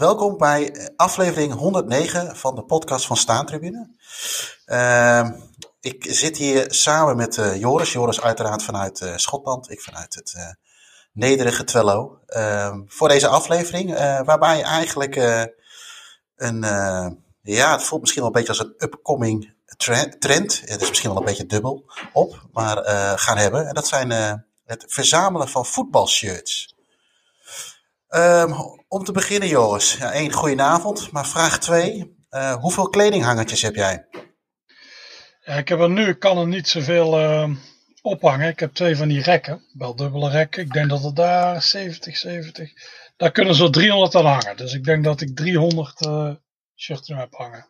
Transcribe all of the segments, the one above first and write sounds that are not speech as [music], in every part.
welkom bij aflevering 109 van de podcast van Staantribune. Uh, ik zit hier samen met uh, Joris. Joris uiteraard vanuit uh, Schotland, ik vanuit het nederige Twello. Ehm, voor deze aflevering, waarbij eigenlijk een, ja, het voelt misschien wel een beetje als een upcoming trend. Het is misschien wel een beetje dubbel op, maar gaan hebben. En dat zijn het verzamelen van voetbalshirts. Um, om te beginnen, Joris. Ja, één, goedenavond. Maar vraag twee. Uh, hoeveel kledinghangertjes heb jij? Ja, ik heb er nu, kan er niet zoveel uh, ophangen. Ik heb twee van die rekken, wel dubbele rekken. Ik denk dat er daar 70, 70, daar kunnen zo 300 aan hangen. Dus ik denk dat ik 300 uh, shirts nu heb hangen.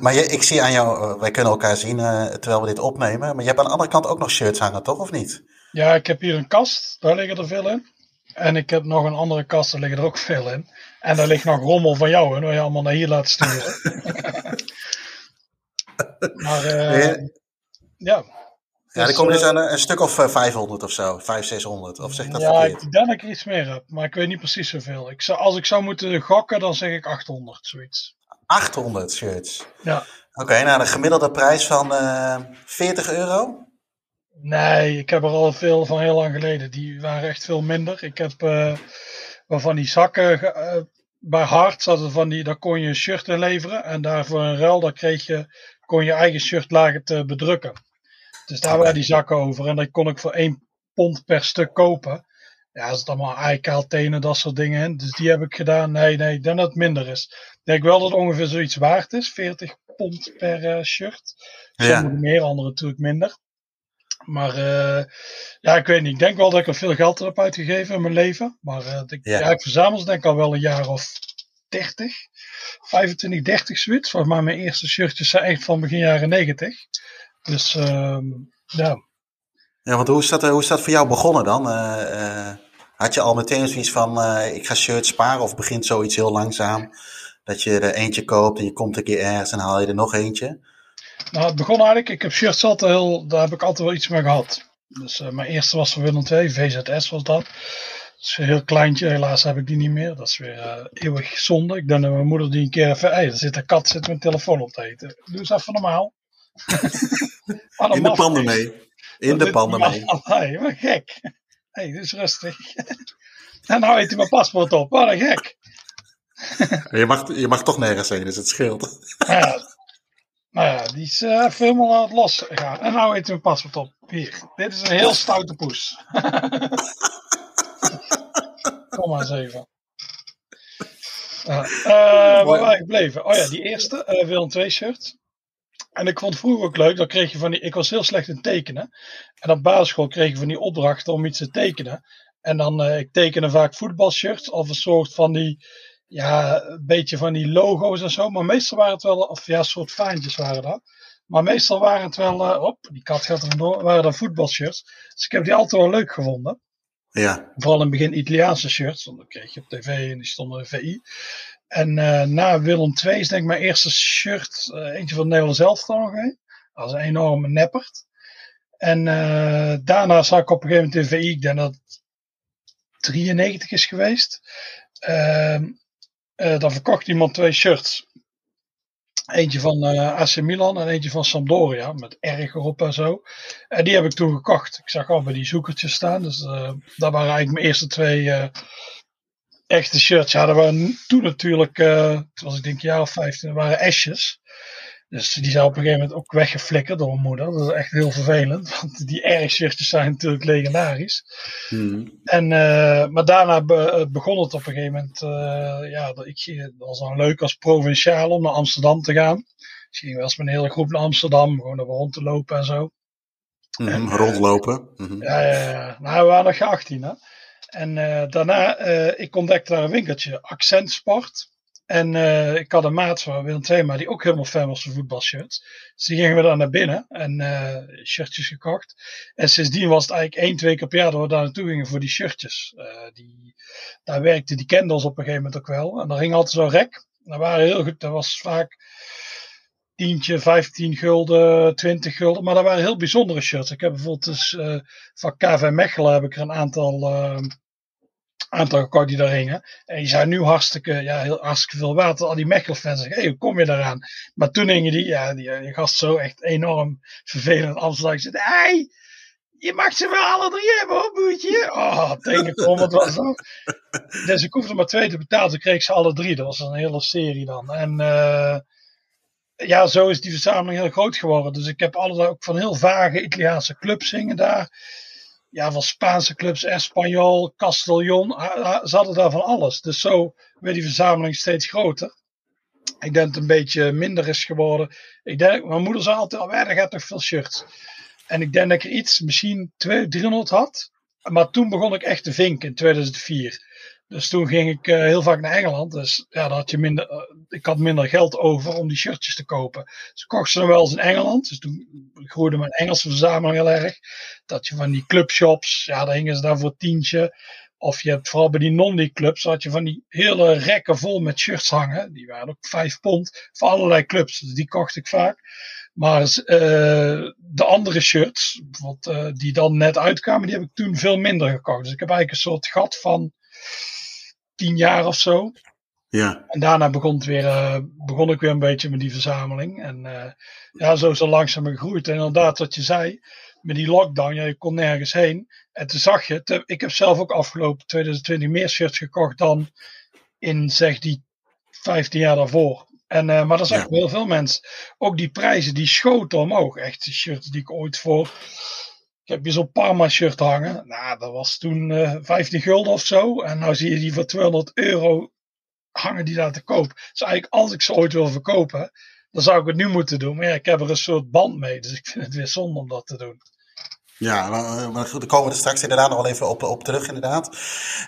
Maar je, ik zie aan jou, wij kunnen elkaar zien terwijl we dit opnemen. Maar je hebt aan de andere kant ook nog shirts hangen, toch? Of niet? Ja, ik heb hier een kast, daar liggen er veel in. En ik heb nog een andere kast, daar liggen er ook veel in. En daar ligt nog rommel van jou, en waar je allemaal naar hier laat sturen. [laughs] maar uh, ja. Ja, er komen dus een, een, stuk of 500 of zo, 500, 600, of zeg dat ja, verkeerd? ik denk dat ik iets meer heb, maar ik weet niet precies zoveel. Ik zou, als ik zou moeten gokken, dan zeg ik 800, zoiets. 800 shirts? Ja. Oké, okay, nou de gemiddelde prijs van uh, 40 euro? Nee, ik heb er al veel van heel lang geleden. Die waren echt veel minder. Ik heb uh, waarvan die zakken uh, bij Hart zaten van die, daar kon je een shirt in leveren. En daarvoor een ruil, daar kreeg je, kon je eigen shirt lagen te bedrukken. Dus daar waren die zakken over. En dat kon ik voor 1 pond per stuk kopen. Ja, er zit allemaal eikaal tenen, dat soort dingen in. Dus die heb ik gedaan. Nee, nee, ik denk dat het minder is. Ik denk wel dat het ongeveer zoiets waard is. 40 pond per uh, shirt. Sommige ja. meer, andere natuurlijk minder. Maar uh, ja, ik weet niet. Ik denk wel dat ik er veel geld heb uitgegeven in mijn leven. Maar uh, ik, ja. ja. ik verzamel ze denk ik al wel een jaar of 30. 25, 30 zoiets. Volgens mij mijn eerste shirtjes zijn echt van begin jaren 90. Dus uh, ja. Ja, want hoe is dat, hoe is dat voor jou begonnen dan? Had je al meteen zoiets van, ik ga shirts sparen? Of begint zoiets heel langzaam? Dat je er eentje koopt en je komt een keer ergens en haal je er nog eentje? Nou, het begon eigenlijk, ik heb shirts altijd heel, daar heb ik altijd wel iets mee gehad. Dus uh, mijn eerste was van Willem II, VZS was dat. Dat is een heel kleintje, helaas heb ik die niet meer. Dat is weer uh, eeuwig zonde. Ik denk dat mijn moeder die een keer even, hey, er zit een kat, zit mijn telefoon op te eten. Doe eens even normaal. [laughs] In de panden mee. In de panden mee. [laughs] Hey, wat gek. Hé, hey, dus rustig. [laughs] en nou eet hij mijn paspoort op. Wat een gek. je, mag, je mag toch nergens heen, dus het scheelt. ja, nou ja, die is uh, even helemaal aan het los gaan. En nou eet hij mijn paspoort op. Hier, dit is een heel stoute poes. [laughs] Kom maar eens even. Uh, uh, waar waren gebleven? Oh ja, die eerste, uh, Willem 2 shirt. En ik vond vroeger ook leuk, dan kreeg je van die, ik was heel slecht in tekenen. En op basisschool kreeg je van die opdrachten om iets te tekenen. En dan, ik tekende vaak voetbalshirts of een soort van die, ja, een beetje van die logo's en zo. Maar meestal waren het wel, of ja, soort faantjes waren dat. Maar meestal waren het wel, uh, op, die kat gaat er vandoor, waren dat voetbalshirts. Dus ik heb die altijd wel leuk gevonden. Ja. Vooral in het begin Italiaanse shirts, want dan kreeg je op tv en die stonden in VI. En uh, na Willem II is denk ik mijn eerste shirt, uh, eentje van Nederland zelf nog een. Dat was een enorme neppert. En uh, daarna zag ik op een gegeven moment in VI, ik denk dat het 93 is geweest. Uh, dan verkocht iemand twee shirts. Eentje van uh, AC Milan en eentje van Sampdoria, met erg erop en zo. En die heb ik toen gekocht. Ik zag al bij die zoekertjes staan, dus uh, dat waren eigenlijk mijn eerste twee echte shirts. Ja, dat toen natuurlijk, toen was ik denk een jaar of 15, dat waren Ashes. Dus die zijn op een gegeven moment ook weggeflikkerd door mijn moeder. Dat is echt heel vervelend, [laughs] want die erg shirtjes zijn natuurlijk legendarisch. Hmm. En, uh, maar daarna be, begon het op een gegeven moment, uh, ja, dat, ik, dat was dan leuk als provinciaal om naar Amsterdam te gaan. Dus ging wel eens met een hele groep naar Amsterdam, gewoon er rond te lopen en zo. Mm, en, rondlopen. Mm -hmm. Ja, ja, ja. Nou, we waren nog 18 hè. En uh, daarna, ik ontdekte daar een winkeltje, Accent Sport. En uh, ik had een maat van Willem II, maar die ook helemaal fan was van voetbalshirts. Dus die gingen we daar naar binnen en uh, shirtjes gekocht. En sindsdien was het eigenlijk één, twee keer per jaar dat we daar naartoe gingen voor die shirtjes. Uh, die, daar werkte die ons op een gegeven moment ook wel. En daar ging altijd zo'n rek. Dat waren heel goed, dat was vaak tientje, 15 gulden, 20 gulden. Maar dat waren heel bijzondere shirts. Ik heb bijvoorbeeld dus van KV Mechelen heb ik er een aantal aantal gekocht die daar hingen. En die zijn nu hartstikke, ja, heel, hartstikke veel waard. Al die Mechelen-fans zeggen, hey, hoe kom je daaraan? Maar toen hingen die, ja, die, gast zo echt enorm vervelend. Ik zei, hey, je mag ze wel alle drie hebben hoor, boetje. Oh, wat was dat? Dus ik hoefde maar twee te betalen, toen kreeg ze alle drie. Dat was een hele serie dan. En uh, ja, zo is die verzameling heel groot geworden. Dus ik heb allerlei ook van heel vage Italiaanse clubs zingen daar. Ja, van Spaanse clubs, Espanyol, Castellon. Ze hadden daar van alles. Dus zo werd die verzameling steeds groter. Ik denk dat het een beetje minder is geworden. Ik denk, mijn moeder zei altijd, oh, er gaat toch veel shirts. En ik denk dat ik iets, misschien 200, 300 had. Maar toen begon ik echt te vinken in 2004. Dus toen ging ik uh, heel vaak naar Engeland. Dus ja, dan had je minder, uh, ik had minder geld over om die shirtjes te kopen. Dus kocht ze dan wel eens in Engeland. Dus toen groeide mijn Engelse verzameling heel erg. Dat je van die clubshops, ja, daar hingen ze daar voor tientje. Of je hebt vooral bij die non clubs, had je van die hele rekken vol met shirts hangen. Die waren ook vijf pond voor allerlei clubs. Dus die kocht ik vaak. Maar uh, de andere shirts, bijvoorbeeld, die dan net uitkwamen, die heb ik toen veel minder gekocht. Dus ik heb eigenlijk een soort gat van tien jaar of zo. Ja. En daarna begon, het weer, uh, begon ik weer een beetje met die verzameling. En uh, ja, zo is het langzaam gegroeid. En inderdaad, wat je zei, met die lockdown, ja, je kon nergens heen. En toen zag je, te, ik heb zelf ook afgelopen 2020 meer shirts gekocht dan in zeg die 15 jaar daarvoor. En, uh, maar dat echt ja. heel veel mensen. Ook die prijzen, die schoten omhoog. Echt de shirts die ik ooit voor ik heb hier zo'n Parma shirt hangen. Nou, dat was toen uh, eh, 15 gulden of zo. En nu zie je die voor 200 euro hangen die daar te koop. Dus eigenlijk als ik ze ooit wil verkopen, dan zou ik het nu moeten doen. Maar ja, ik heb er een soort band mee. Dus ik vind het weer zonde om dat te doen. Ja, maar goed, daar komen we er straks inderdaad nog wel even op, op terug, inderdaad.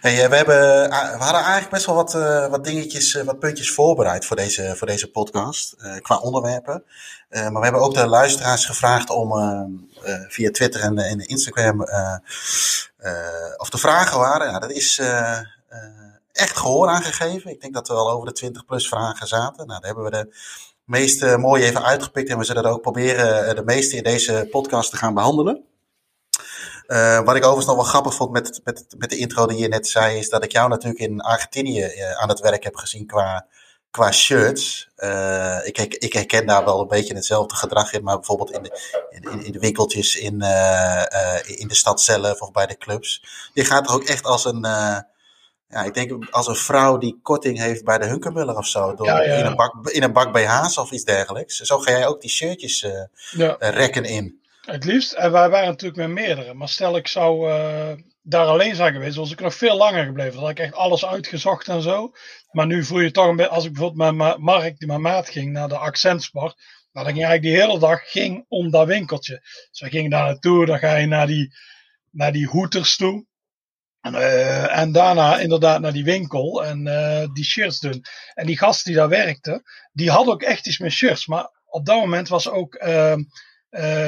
Hey, eh, we, hebben, we hadden eigenlijk best wel wat, uh, wat dingetjes, wat puntjes voorbereid voor deze, voor deze podcast, qua onderwerpen. maar we hebben ook de luisteraars gevraagd om via Twitter en, en Instagram of de vragen waren. Ja, dat is echt gehoor aangegeven. Ik denk dat we al over de 20 plus vragen zaten. Nou, daar hebben we de meeste mooi even uitgepikt en we zullen er ook proberen de meeste in deze podcast te gaan behandelen. Uh, wat ik overigens nog wel grappig vond met, met, met de intro die je net zei, is dat ik jou natuurlijk in Argentinië uh, aan het werk heb gezien qua, qua shirts. Uh, ik, ik herken daar wel een beetje hetzelfde gedrag in, maar bijvoorbeeld in de, in, in de winkeltjes in, in de stad zelf of bij de clubs. Je gaat er ook echt als een, ja, ik denk als een vrouw die korting heeft bij de Hunkermuller of zo, door, ja, ja. In, een bak, in een bak BH's of iets dergelijks. Zo ga jij ook die shirtjes ja. rekken in. Het liefst. En wij waren natuurlijk met meerdere. Maar stel ik zou uh, daar alleen zijn geweest, was ik nog veel langer gebleven. Dan had ik echt alles uitgezocht en zo. Maar nu voel je toch een beetje, als ik bijvoorbeeld met Mark, die mijn maat ging, naar de Accentsport. Nou, dan ging eigenlijk die hele dag ging om dat winkeltje. Dus we gingen daar naartoe, dan ga je naar die, naar die hoeters toe. En, uh, en daarna inderdaad naar die winkel en uh, die shirts doen. En die gast die daar werkte, die had ook echt iets met shirts. Maar op dat moment was ook uh,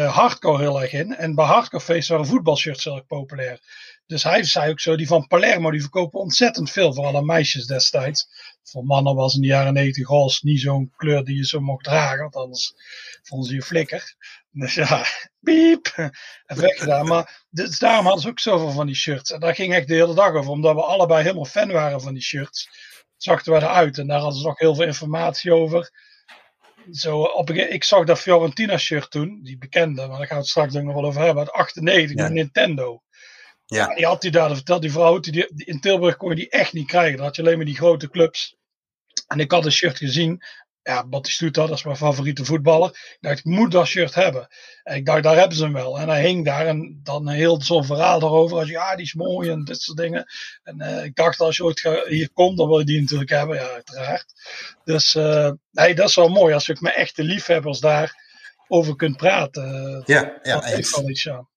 hardcore heel erg in. En bij hardcore feesten waren voetbalshirts heel erg populair. Dus hij zei ook zo, die van Palermo, die verkopen ontzettend veel, vooral aan meisjes destijds. Voor mannen was in de jaren 90 roze niet zo'n kleur die je zo mocht dragen, want anders vonden ze je flikker. Dus ja, [laughs] piep, weggedaan. Maar dus daarom hadden ze ook zoveel van die shirts. En daar ging echt de hele dag over, omdat we allebei helemaal fan waren van die shirts. Zachten we eruit en daar hadden ze nog heel veel informatie over zo op, ik zag dat Fiorentina shirt toen, die bekende, maar daar gaan we het straks nog wel over hebben, uit 98, ja. Nintendo. Ja. Die had hij daar verteld, die vrouw, die, die, in Tilburg kon je die echt niet krijgen. Dan had je alleen maar die grote clubs. En ik had een shirt gezien ja, Batistuta, dat is mijn favoriete voetballer. Ik dacht, ik moet dat shirt hebben. En ik dacht, daar hebben ze hem wel. En hij hing daar en dan heel zo'n verhaal erover. Als ja, die is mooi en dit soort dingen. En uh, ik dacht, als je ooit hier komt, dan wil je die natuurlijk hebben. Ja, uiteraard. Dus uh, nee, dat is wel mooi als je met echte liefhebbers daar over kunt praten. Ja, ja. Dat heeft wel iets aan.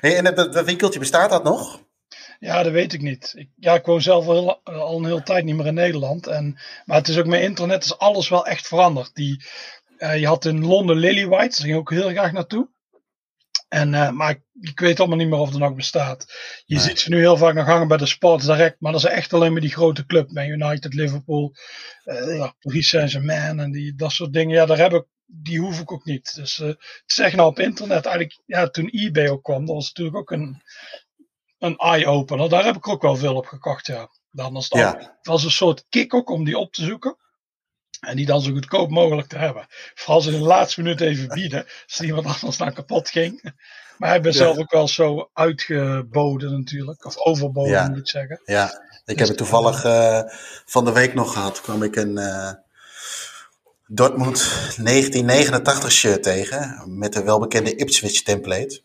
Hey, en dat, dat winkeltje bestaat dat nog? Ja, dat weet ik niet. Ik, ja, ik woon zelf al, al een hele tijd niet meer in Nederland. En, maar het is ook met internet is alles wel echt veranderd. Die, uh, je had in Londen Lillywhite, daar ging ik ook heel graag naartoe. En, uh, maar ik, ik, weet allemaal niet meer of er nog bestaat. Je nee. ziet ze nu heel vaak nog hangen bij de Sports Direct, maar dat is echt alleen maar die grote club. Man United, Liverpool, uh, ja, Paris Saint-Germain en die, dat soort dingen. Ja, daar heb ik, die hoef ik ook niet. Dus uh, het is echt nou op internet. Eigenlijk, ja, toen eBay ook kwam, dat was natuurlijk ook een, een eye-opener. Daar heb ik ook wel veel op gekocht, ja. Dan was Ja. het was een soort kick ook om die op te zoeken. En die dan zo goedkoop mogelijk te hebben. Vooral ze in de laatste minuut even [laughs] bieden. Als iemand anders nou kapot ging. Maar hij ben Ja. zelf ook wel zo uitgeboden natuurlijk. Of overboden Ja. moet ik zeggen. Ja, ik heb het toevallig eh, van de week nog gehad. kwam ik een eh, Dortmund 1989 shirt tegen. Met de welbekende Ipswich template.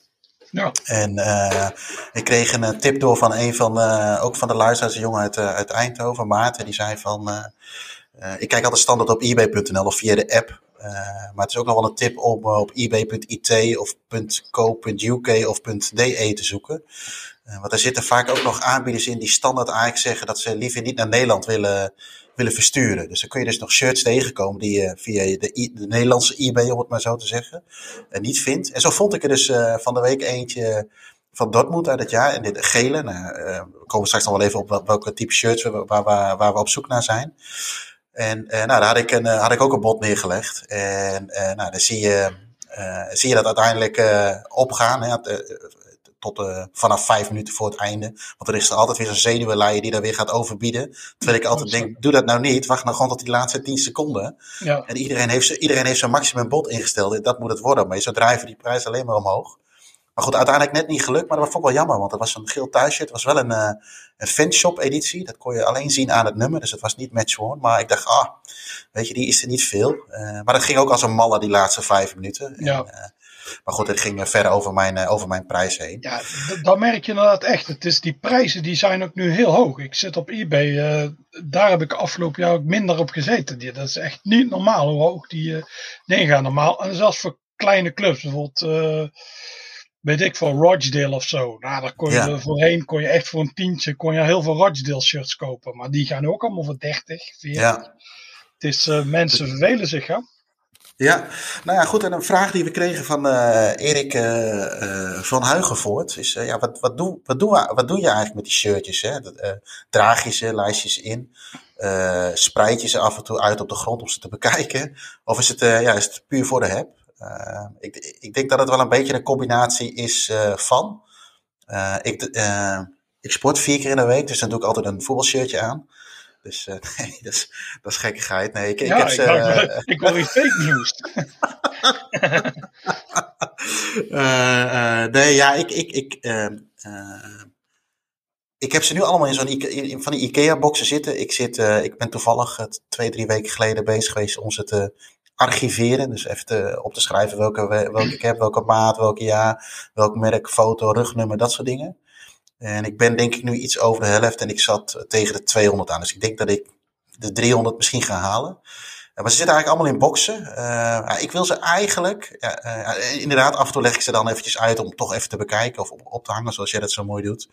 En eh, ik kreeg een eh, tip door van een van, eh, ook van de luisteraars, een jongen uit, uit Eindhoven, Maarten. Die zei van, ik kijk altijd standaard op ebay.nl of via de app. Maar het is ook nog wel een tip om op ebay.it of .co.uk of .de te zoeken. Eh, want er zitten vaak ook nog aanbieders in die standaard eigenlijk zeggen dat ze liever niet naar Nederland willen, willen versturen. Dus dan kun je dus nog shirts tegenkomen die je via de, de Nederlandse eBay, om het maar zo te zeggen, eh, niet vindt. En zo vond ik er dus eh, van de week eentje van Dortmund uit het jaar. En dit gele. Nou, we komen straks nog wel even op wel- welke type shirts we, waar, waar, we op zoek naar zijn. En nou, daar had ik, een, had ik ook een bod neergelegd. En nou, dan zie je, zie je dat uiteindelijk opgaan. Hè, tot eh, vanaf vijf minuten voor het einde. Want er is er altijd weer zo'n zenuwenleier die daar weer gaat overbieden. Terwijl ik altijd denk, doe dat nou niet. Wacht nou gewoon tot die laatste tien seconden. ja. En iedereen heeft, iedereen heeft zijn maximum bod ingesteld. Dat moet het worden. Maar zo drijven die prijs alleen maar omhoog. Maar goed, uiteindelijk net niet gelukt. Maar dat vond ik wel jammer. Want het was een geel thuisshirt. Het was wel een, eh een fanshop editie. Dat kon je alleen zien aan het nummer. Dus het was niet match. Maar ik dacht, ah, weet je, die is er niet veel. Eh, maar dat ging ook als een malle die laatste vijf minuten. Ja. En, maar goed, het ging eh, ver over mijn, eh, over mijn prijs heen. Ja, dan merk je inderdaad echt. Het is, die prijzen die zijn ook nu heel hoog. Ik zit op eBay. eh, daar heb ik afgelopen jaar ook minder op gezeten. Die, dat is echt niet normaal hoe hoog die dingen gaan. Normaal. En zelfs voor kleine clubs. Bijvoorbeeld, weet ik voor Rochdale of zo. Nou, daar kon je Ja. voorheen kon je echt voor een tientje kon je heel veel Rochdale shirts kopen. Maar die gaan ook allemaal voor 30, 40. Ja. Het is, mensen vervelen zich, hè? Ja, nou ja, goed. En een vraag die we kregen van eh, Erik eh, eh, van Huigenvoort is: ja, wat, wat, doe, wat, doe, je eigenlijk met die shirtjes? Hè? Dat, draag je ze, lijst je ze in? Spreid je ze af en toe uit op de grond om ze te bekijken? Of is het, ja, is het puur voor de heb? Ik, ik denk dat het wel een beetje een combinatie is van. Ik, ik sport vier keer in de week, dus dan doe ik altijd een voetbalshirtje aan. Dus eh, [laughs] nee, dat is, dat is gekkigheid. Nee, ik, ik heb ik, ze, eh, [laughs] ik wil iets fake nieuws. [laughs] Eh, eh, nee, ja, ik, ik, ik, eh, eh, ik heb ze nu allemaal in zo'n in, van die IKEA-boxen zitten. Ik, zit, eh, ik ben toevallig eh, twee, drie weken geleden bezig geweest om ze te archiveren. Dus even te, op te schrijven welke, we- welke ik heb, welke maat, welke jaar, welk merk, foto, rugnummer, dat soort dingen. En ik ben denk ik nu iets over de helft en ik zat eh, tegen de 200 aan. Dus ik denk dat ik de 300 misschien ga halen. Ja, maar ze zitten eigenlijk allemaal in boxen. Eh, ja, ik wil ze eigenlijk, ja, eh, inderdaad, af en toe leg ik ze dan eventjes uit om toch even te bekijken of op, op te hangen, zoals jij dat zo mooi doet.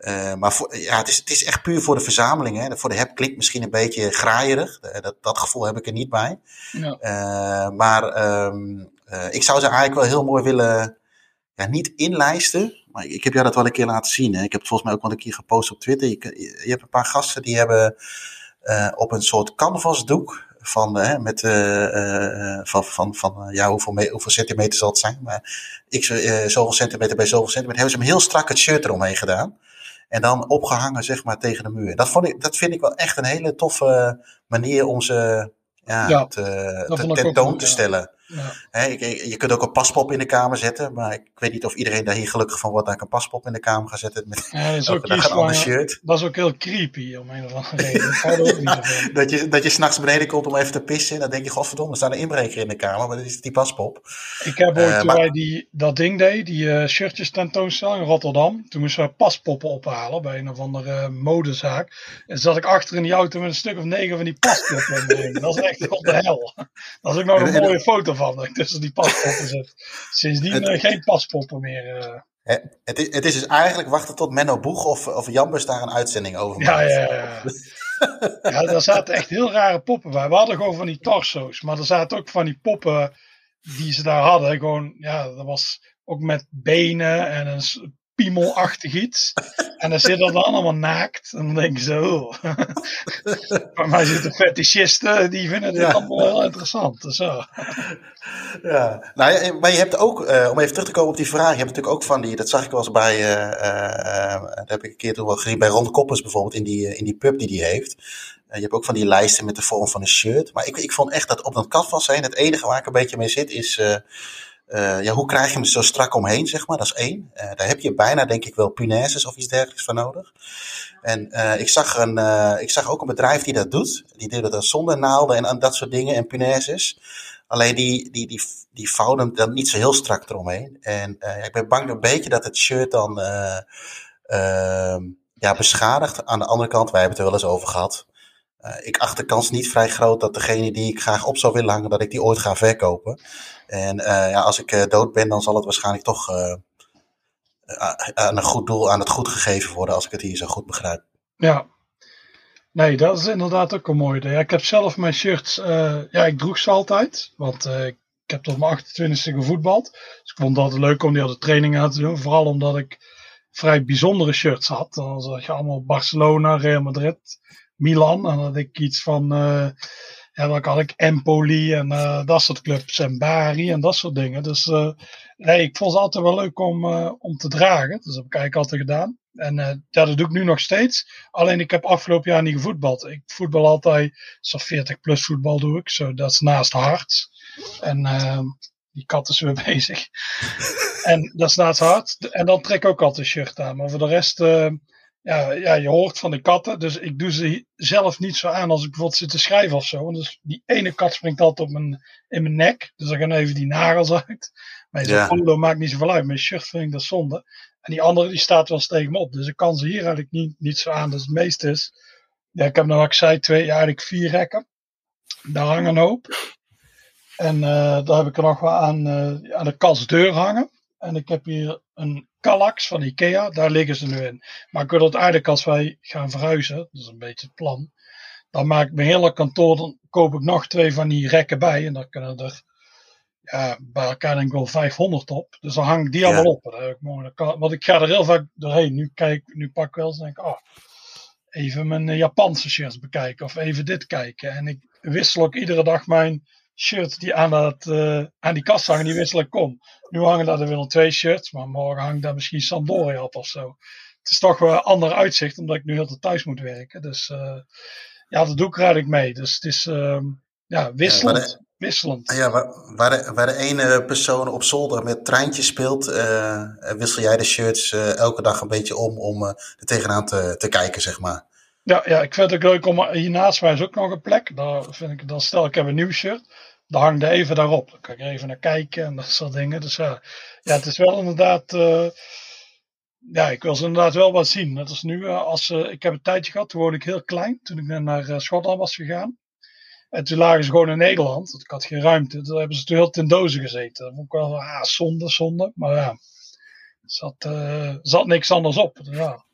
Eh, maar voor, ja, het, is, het is echt puur voor de verzameling. Hè. Voor de heb klinkt misschien een beetje graaierig. Eh, dat, dat gevoel heb ik er niet bij. Ja. Eh, maar ehm, eh, ik zou ze eigenlijk wel heel mooi willen, ja, niet inlijsten. Maar ik heb jou dat wel een keer laten zien. Hè. Ik heb het volgens mij ook wel een keer gepost op Twitter. Je, je hebt een paar gasten die hebben eh, op een soort canvasdoek van, eh, met, eh, van, van, van ja, hoeveel, me- hoeveel centimeter zal het zijn? Maar ik, zoveel centimeter bij zoveel centimeter. Hebben ze hem heel strak het shirt eromheen gedaan. En dan opgehangen, zeg maar, tegen de muur. Dat, vond ik, dat vind ik wel echt een hele toffe manier om ze ja, Ja, te, te tentoon goed, te stellen. Ja. Ik- je kunt ook een paspop in de kamer zetten. Maar ik weet niet of iedereen daar hier gelukkig van wordt dat ik een paspop in de kamer ga zetten. Met Ja, dat is ook een ander shirt. Dat is ook heel creepy om een of andere reden. Zo van. [laughs] Dat je, dat je s'nachts beneden komt om even te pissen. Dan denk je, godverdomme, er staat een inbreker in de kamer. Maar dat is die paspop. Ik heb ooit, Eh, toen maar- wij die, dat ding deed, die eh, shirtjes tentoonstelling in Rotterdam. Toen moesten we paspoppen ophalen bij een of andere eh, modezaak. En zat ik achter in die auto met een stuk of negen van die paspoppen. dat is echt op de hel. Is ook nog En- een en- mooie foto van, dat ik tussen die paspoppen zit. Sindsdien Het- eh, geen paspoppen meer. eh. Het is, het is dus eigenlijk wachten tot Menno Boeg of, of Jambus daar een uitzending over Ja, maakt. ja, ja. [laughs] Ja, daar zaten echt heel rare poppen bij. We hadden gewoon van die torso's, maar er zaten ook van die poppen die ze daar hadden. Gewoon, ja, dat was ook met benen en een piemelachtig iets. En dan zitten dan allemaal naakt. En dan denk je zo. [laughs] maar mij zitten fetischisten, die vinden dit allemaal heel interessant. Zo. Ja, nou, maar je hebt ook, uh, om even terug te komen op die vraag, je hebt natuurlijk ook van die, dat zag ik wel eens bij, uh, uh, dat heb ik een keer toen wel gezien, bij Ron Koppers bijvoorbeeld, in die, in die pub die die heeft. je hebt ook van die lijsten met de vorm van een shirt. Maar ik, ik vond echt dat op dat canvas zijn, het enige waar ik een beetje mee zit, is uh, ja, hoe krijg je hem zo strak omheen, zeg maar? Dat is één. Uh, daar heb je bijna, denk ik, wel punaises of iets dergelijks voor nodig. En uh, ik, zag een, ik zag ook een bedrijf die dat doet. Die deed dat zonder naalden en, dat soort dingen en punaises. Alleen die, die, die, die vouwen dan niet zo heel strak eromheen. En ik ben bang een beetje dat het shirt dan ehm, ja, beschadigt. Aan de andere kant, wij hebben het er wel eens over gehad. ik acht de kans niet vrij groot dat degene die ik graag op zou willen hangen, dat ik die ooit ga verkopen. En uh, ja, als ik uh, dood ben, dan zal het waarschijnlijk toch uh, aan een goed doel, aan het goed gegeven worden, als ik het hier zo goed begrijp. Ja, nee, dat is inderdaad ook een mooi idee. Ik heb zelf mijn shirts, ja, ik droeg ze altijd, want ik heb tot mijn 28e gevoetbald. Dus ik vond altijd leuk om die aan de training aan te doen, vooral omdat ik vrij bijzondere shirts had. Dan zag je allemaal Barcelona, Real Madrid, Milan, en dan had ik iets van ja, dan had ik Empoli en uh, dat soort clubs en Bari en dat soort dingen. Dus uh, nee, ik vond het altijd wel leuk om, uh, om te dragen. Dus dat heb ik eigenlijk altijd gedaan. En ja, dat doe ik nu nog steeds. Alleen ik heb afgelopen jaar niet gevoetbald. Ik voetbal altijd, zo'n 40 plus voetbal doe ik. Zo, dat is naast hart. En ehm, die kat is weer [laughs] bezig. en dat is naast hart. En dan trek ik ook altijd een shirt aan. Maar voor de rest ja, ja, je hoort van de katten. Dus ik doe ze zelf niet zo aan als ik bijvoorbeeld zit te schrijven of zo. Dus die ene kat springt altijd op mijn, in mijn nek. Dus dan gaan even die nagels uit. Maar zo'n ja. polo maakt niet zoveel uit. Mijn shirt vind ik dat zonde. En die andere die staat wel eens tegen me op. Dus ik kan ze hier eigenlijk niet, niet zo aan. Dus het meeste is. Ja, ik heb nou, ik zei, twee, ja, eigenlijk vier rekken. Daar hangen een hoop. En uh, daar heb ik er nog wel aan, uh, aan de kastdeur hangen. En ik heb hier een Kallax van Ikea, daar liggen ze nu in. Maar ik wil dat eigenlijk als wij gaan verhuizen, dat is een beetje het plan, dan maak ik mijn hele kantoor, dan koop ik nog twee van die rekken bij. En dan kunnen er ja, bij elkaar denk ik wel 500 op. Dus dan hang ik die allemaal op. Want ik ga er heel vaak doorheen. Nu, kijk, nu pak ik wel eens denk ik, oh, even mijn Japanse shirts bekijken of even dit kijken. En ik wissel ook iedere dag mijn shirts die aan, dat, uh, aan die kast hangen, die wissel ik om. Nu hangen daar er wel twee shirts, maar morgen hangt daar misschien Sampdoria op of zo. Het is toch wel een ander uitzicht, omdat ik nu heel tijd thuis moet werken. Dus uh, ja, dat doe ik eigenlijk mee. Dus het is uh, ja, wisselend. Ja, wisselend. Ja, waar, waar, de, waar de ene persoon op zolder met treintjes speelt, uh, wissel jij de shirts elke dag een beetje om, om er tegenaan te, te kijken, zeg maar. Ja, ja, ik vind het ook leuk om hiernaast mij is ook nog een plek. Daar vind ik, dan stel ik heb een nieuw shirt dan hangt er even daarop. Dan kan er even naar kijken en dat soort dingen. Dus ja, ja het is wel inderdaad. Uh, ja, ik wil ze inderdaad wel wat zien. Dat is nu, uh, als, uh, ik heb een tijdje gehad, toen woonde ik heel klein, toen ik naar Schotland was gegaan. En toen lagen ze gewoon in Nederland, want ik had geen ruimte. Toen hebben ze toen heel ten dozen gezeten. Dat vond ik wel, ah, zonde, zonde. Maar ja, er zat, zat niks anders op. Ja.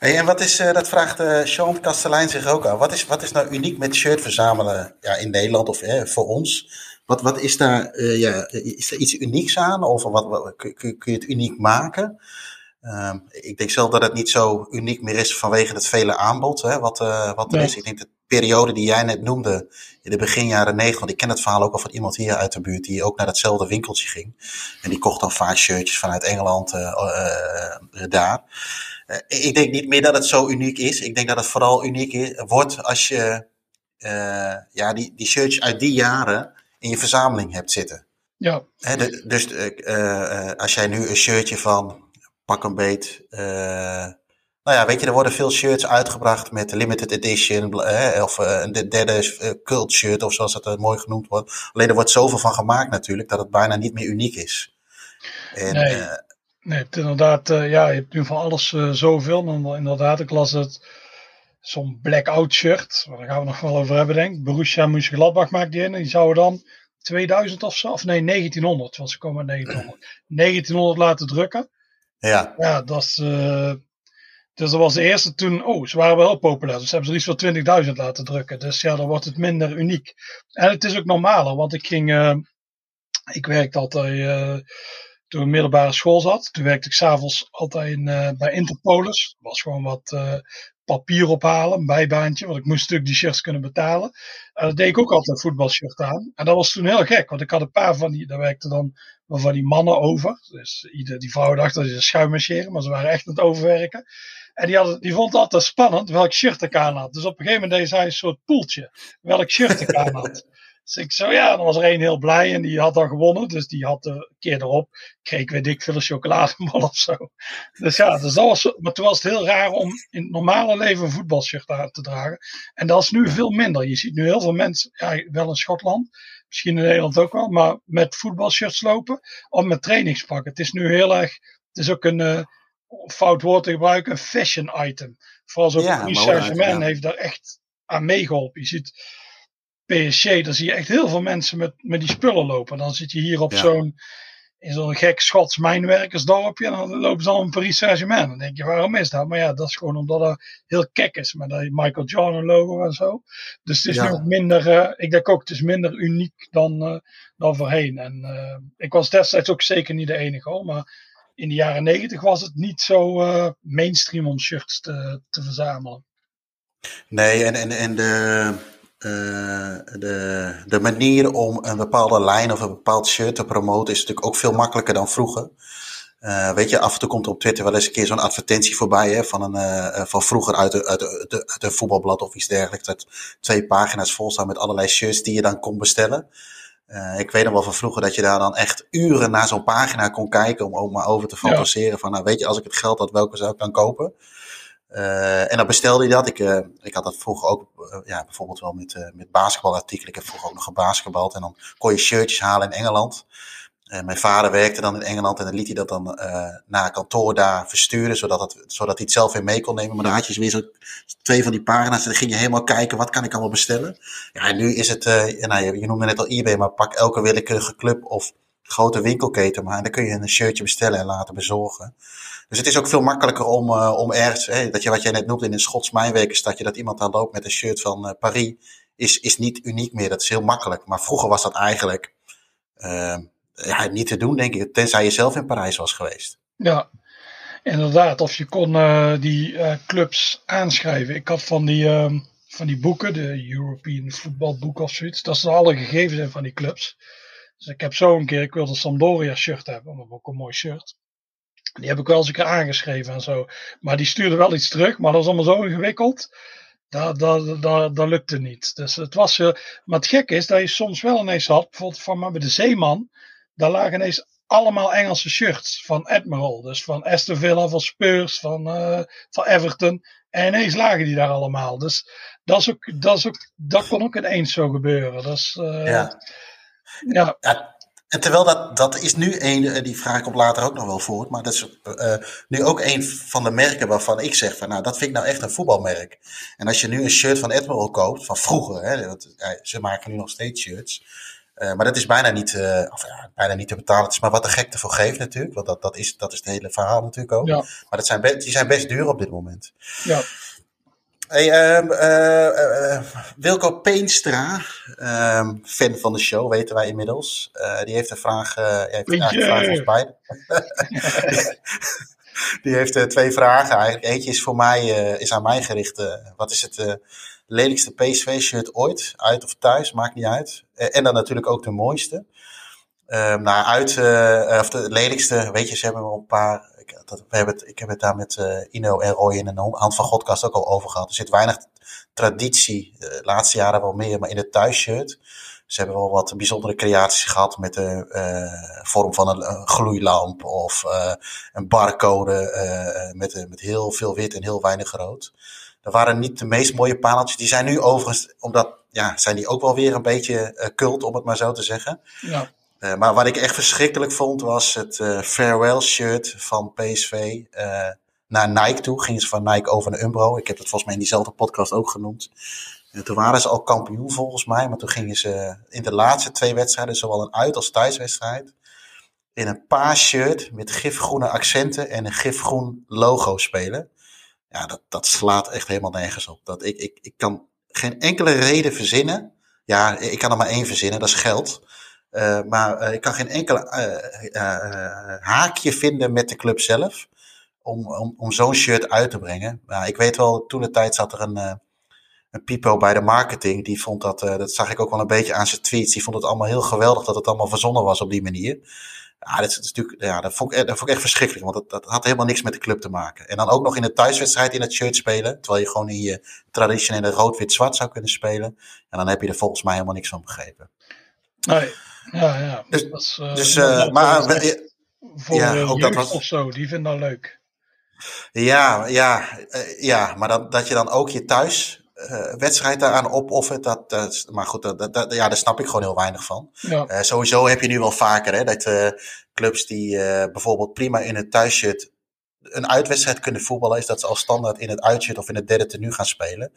Hey, en wat is, uh, dat vraagt uh, Sean Kastelein zich ook aan. Wat is, wat is nou uniek met shirt verzamelen ja, in Nederland of eh, voor ons? Wat, wat is, daar, uh, ja, is er iets unieks aan? Of wat, wat kun, kun, je het uniek maken? Um, ik denk zelf dat het niet zo uniek meer is vanwege het vele aanbod hè, wat, wat er is. Ik denk de periode die jij net noemde, in de begin jaren negentig, want ik ken het verhaal ook al van iemand hier uit de buurt die ook naar datzelfde winkeltje ging. En die kocht dan vaak shirtjes vanuit Engeland daar. Uh, ik denk niet meer dat het zo uniek is. Ik denk dat het vooral uniek is, wordt als je uh, ja, die, die shirts uit die jaren in je verzameling hebt zitten. Ja. He, de, dus uh, als jij nu een shirtje van pak een beet. nou ja, weet je, er worden veel shirts uitgebracht met limited edition. of een derde cult shirt, of zoals dat mooi genoemd wordt. Alleen er wordt zoveel van gemaakt natuurlijk dat het bijna niet meer uniek is. En, nee. Nee, het inderdaad, uh, ja, je hebt nu van alles uh, zoveel. Dan inderdaad, ik las het, zo'n blackout shirt, daar gaan we nog wel over hebben, denk ik. Borussia Mönchengladbach maakt die in. En die zouden dan 2000 of zo, of nee, 1900, want ze komen 1900. 1900 [clears throat] laten drukken. Ja. Ja, dat is, uh, dus dat was de eerste toen, oh, ze waren wel populair. Dus hebben ze iets van 20.000 laten drukken. Dus ja, dan wordt het minder uniek. En het is ook normaler, want ik ging, ik werkte altijd toen ik middelbare school zat. Toen werkte ik s'avonds altijd uh, bij Interpolis. Dat was gewoon wat uh, papier ophalen, een bijbaantje. Want ik moest natuurlijk die shirts kunnen betalen. En dat deed ik ook altijd voetbalshirt aan. En dat was toen heel gek. Want ik had een paar van die, daar werkte dan van die mannen over. Dus ieder, die vrouwen dachten dat ze schuimmarcheren. Maar ze waren echt aan het overwerken. En die, hadden, die vond het altijd spannend welk shirt ik aan had. Dus op een gegeven moment deed hij een soort poeltje. Welk shirt ik aan had. [laughs] Dus ik zo, ja, dan was er één heel blij en die had dan gewonnen. Dus die had een keer erop, kreeg weet ik veel, chocoladebal [laughs] of zo. Dus ja, dus dat was, maar toen was het heel raar om in het normale leven een voetbalshirt aan te dragen. En dat is nu veel minder. Je ziet nu heel veel mensen, ja, wel in Schotland, misschien in Nederland ook wel, maar met voetbalshirts lopen of met trainingspakken. Het is nu heel erg, het is ook een, uh, fout woord te gebruiken, een fashion item. Vooral zo'n ja, Saint-Germain heeft daar echt aan meegeholpen. Je ziet PSG, dan zie je echt heel veel mensen met, met die spullen lopen. Dan zit je hier op zo'n in zo'n gek Schots mijnwerkersdorpje en dan lopen ze al een Paris Saint-Germain. Dan denk je, waarom is dat? Maar ja, dat is gewoon omdat het heel kek is met dat Michael Jordan logo en zo. Dus het is ook minder, uh, ik denk ook, het is minder uniek dan, uh, dan voorheen. En uh, ik was destijds ook zeker niet de enige hoor, maar in de jaren negentig was het niet zo mainstream om shirts te, te verzamelen. Nee, en, en, en de uh, de, de manier om een bepaalde lijn of een bepaald shirt te promoten is natuurlijk ook veel makkelijker dan vroeger. Uh, weet je, af en toe komt er op Twitter wel eens een keer zo'n advertentie voorbij hè, van, een, uh, van vroeger uit, de, uit, de, uit een voetbalblad of iets dergelijks. Dat twee pagina's vol staan met allerlei shirts die je dan kon bestellen. Uh, ik weet nog wel van vroeger dat je daar dan echt uren naar zo'n pagina kon kijken om ook maar over te fantaseren. Ja. Van nou weet je, als ik het geld had, welke zou ik dan kopen? Uh, en dan bestelde je dat. Ik, uh, ik had dat vroeger ook, uh, ja, bijvoorbeeld wel met, met basketbalartikelen. Ik heb vroeger ook nog gebasketbald. En dan kon je shirtjes halen in Engeland. mijn vader werkte dan in Engeland en dan liet hij dat dan naar kantoor daar versturen, zodat, het, zodat hij het zelf weer mee kon nemen. Maar dan had je weer zo twee van die pagina's en dan ging je helemaal kijken, wat kan ik allemaal bestellen? Ja, en nu is het, nou, je, je noemde net al eBay, maar pak elke willekeurige club of grote winkelketen maar. Dan kun je een shirtje bestellen en laten bezorgen. Dus het is ook veel makkelijker om, uh, om ergens, hè, dat je wat jij net noemde in een Schots mijnwerkenstadje, dat iemand daar loopt met een shirt van uh, Paris, is, is niet uniek meer. Dat is heel makkelijk. Maar vroeger was dat eigenlijk ja, niet te doen, denk ik. Tenzij je zelf in Parijs was geweest. Ja, inderdaad. Of je kon die clubs aanschrijven. Ik had van die, ehm, van die boeken, de European Football Book of zoiets. Dat ze alle gegevens zijn van die clubs. Dus ik heb zo een keer, ik wilde een Sampdoria shirt hebben, dat ook een mooi shirt. Die heb ik wel eens een keer aangeschreven en zo. Maar die stuurde wel iets terug, maar dat was allemaal zo ingewikkeld. Dat, dat, dat, dat lukte niet. Dus het was, uh, maar het gekke is dat je soms wel ineens had, bijvoorbeeld van maar bij de Zeeman, daar lagen ineens allemaal Engelse shirts van Admiral. Dus van Aston Villa, van Spurs, van, uh, van Everton. En ineens lagen die daar allemaal. Dus dat, is ook, dat, is ook, dat kon ook ineens zo gebeuren. Dat is, uh, ja. Ja. ja. En terwijl dat, dat is nu een, eh, die vraag komt later ook nog wel voort, maar dat is uh, nu ook een van de merken waarvan ik zeg van nou, dat vind ik nou echt een voetbalmerk. En als je nu een shirt van Admiral koopt, van vroeger, hè, want, ze maken nu nog steeds shirts, uh, maar dat is bijna niet, uh, of, ja, bijna niet te betalen. Het is maar wat de gek ervoor geeft natuurlijk, want dat, dat, is, dat is het hele verhaal natuurlijk ook. Ja. Maar dat zijn die zijn best duur op dit moment. Ja. Hey, um, uh, uh, Wilco Peenstra, um, fan van de show, weten wij inmiddels. Die heeft een vraag, heeft een vraag ons beiden. die heeft [laughs] twee vragen eigenlijk. Eentje is voor mij, is aan mij gericht. wat is het lelijkste PSV-shirt ooit? Uit of thuis, maakt niet uit. en dan natuurlijk ook de mooiste. Um, nou, uit, of de lelijkste, weet je, ze hebben wel een paar dat, we hebben het, ik heb het daar met uh, Ino en Roy in een Hand van Godcast ook al over gehad. Er zit weinig traditie, de laatste jaren wel meer, maar in het thuisshirt. Ze hebben wel wat bijzondere creaties gehad met de vorm van een, gloeilamp of een barcode met, met heel veel wit en heel weinig rood. Dat waren niet de meest mooie pareltjes. Die zijn nu overigens, omdat, ja, zijn die ook wel weer een beetje cult, om het maar zo te zeggen. Ja. Uh, maar wat ik echt verschrikkelijk vond was het uh, farewell shirt van PSV uh, naar Nike toe. Gingen ze van Nike over naar Umbro. Ik heb het volgens mij in diezelfde podcast ook genoemd. toen waren ze al kampioen volgens mij. Maar toen gingen ze in de laatste twee wedstrijden, zowel een uit- als thuiswedstrijd, in een paars shirt met gifgroene accenten en een gifgroen logo spelen. Ja, dat, dat slaat echt helemaal nergens op. Dat ik, ik, ik kan geen enkele reden verzinnen. Ja, ik kan er maar één verzinnen, dat is geld. Maar ik kan geen enkel haakje vinden met de club zelf om, om, om zo'n shirt uit te brengen. Nou, ik weet wel, toen de tijd zat er een, een Pipo bij de marketing. Die vond dat, dat zag ik ook wel een beetje aan zijn tweets. Die vond het allemaal heel geweldig dat het allemaal verzonnen was op die manier. Ja, dat, is, natuurlijk, ja, dat, vond ik, echt verschrikkelijk, want dat, dat had helemaal niks met de club te maken. En dan ook nog in een thuiswedstrijd in het shirt spelen, terwijl je gewoon in je traditionele rood-wit-zwart zou kunnen spelen. En dan heb je er volgens mij helemaal niks van begrepen. Nee, ja, ja. Dus, uh, dus maar, voor ja, ook dat was... of zo, die vinden dat leuk. Ja, ja, ja maar dat, dat je dan ook je thuis uh, wedstrijd daaraan opoffert, dat, dat, maar goed, dat, dat, ja, daar snap ik gewoon heel weinig van. Ja. Uh, sowieso heb je nu wel vaker hè, dat clubs die bijvoorbeeld prima in het thuisshirt een uitwedstrijd kunnen voetballen, is dat ze al standaard in het uitshirt of in het derde tenue gaan spelen.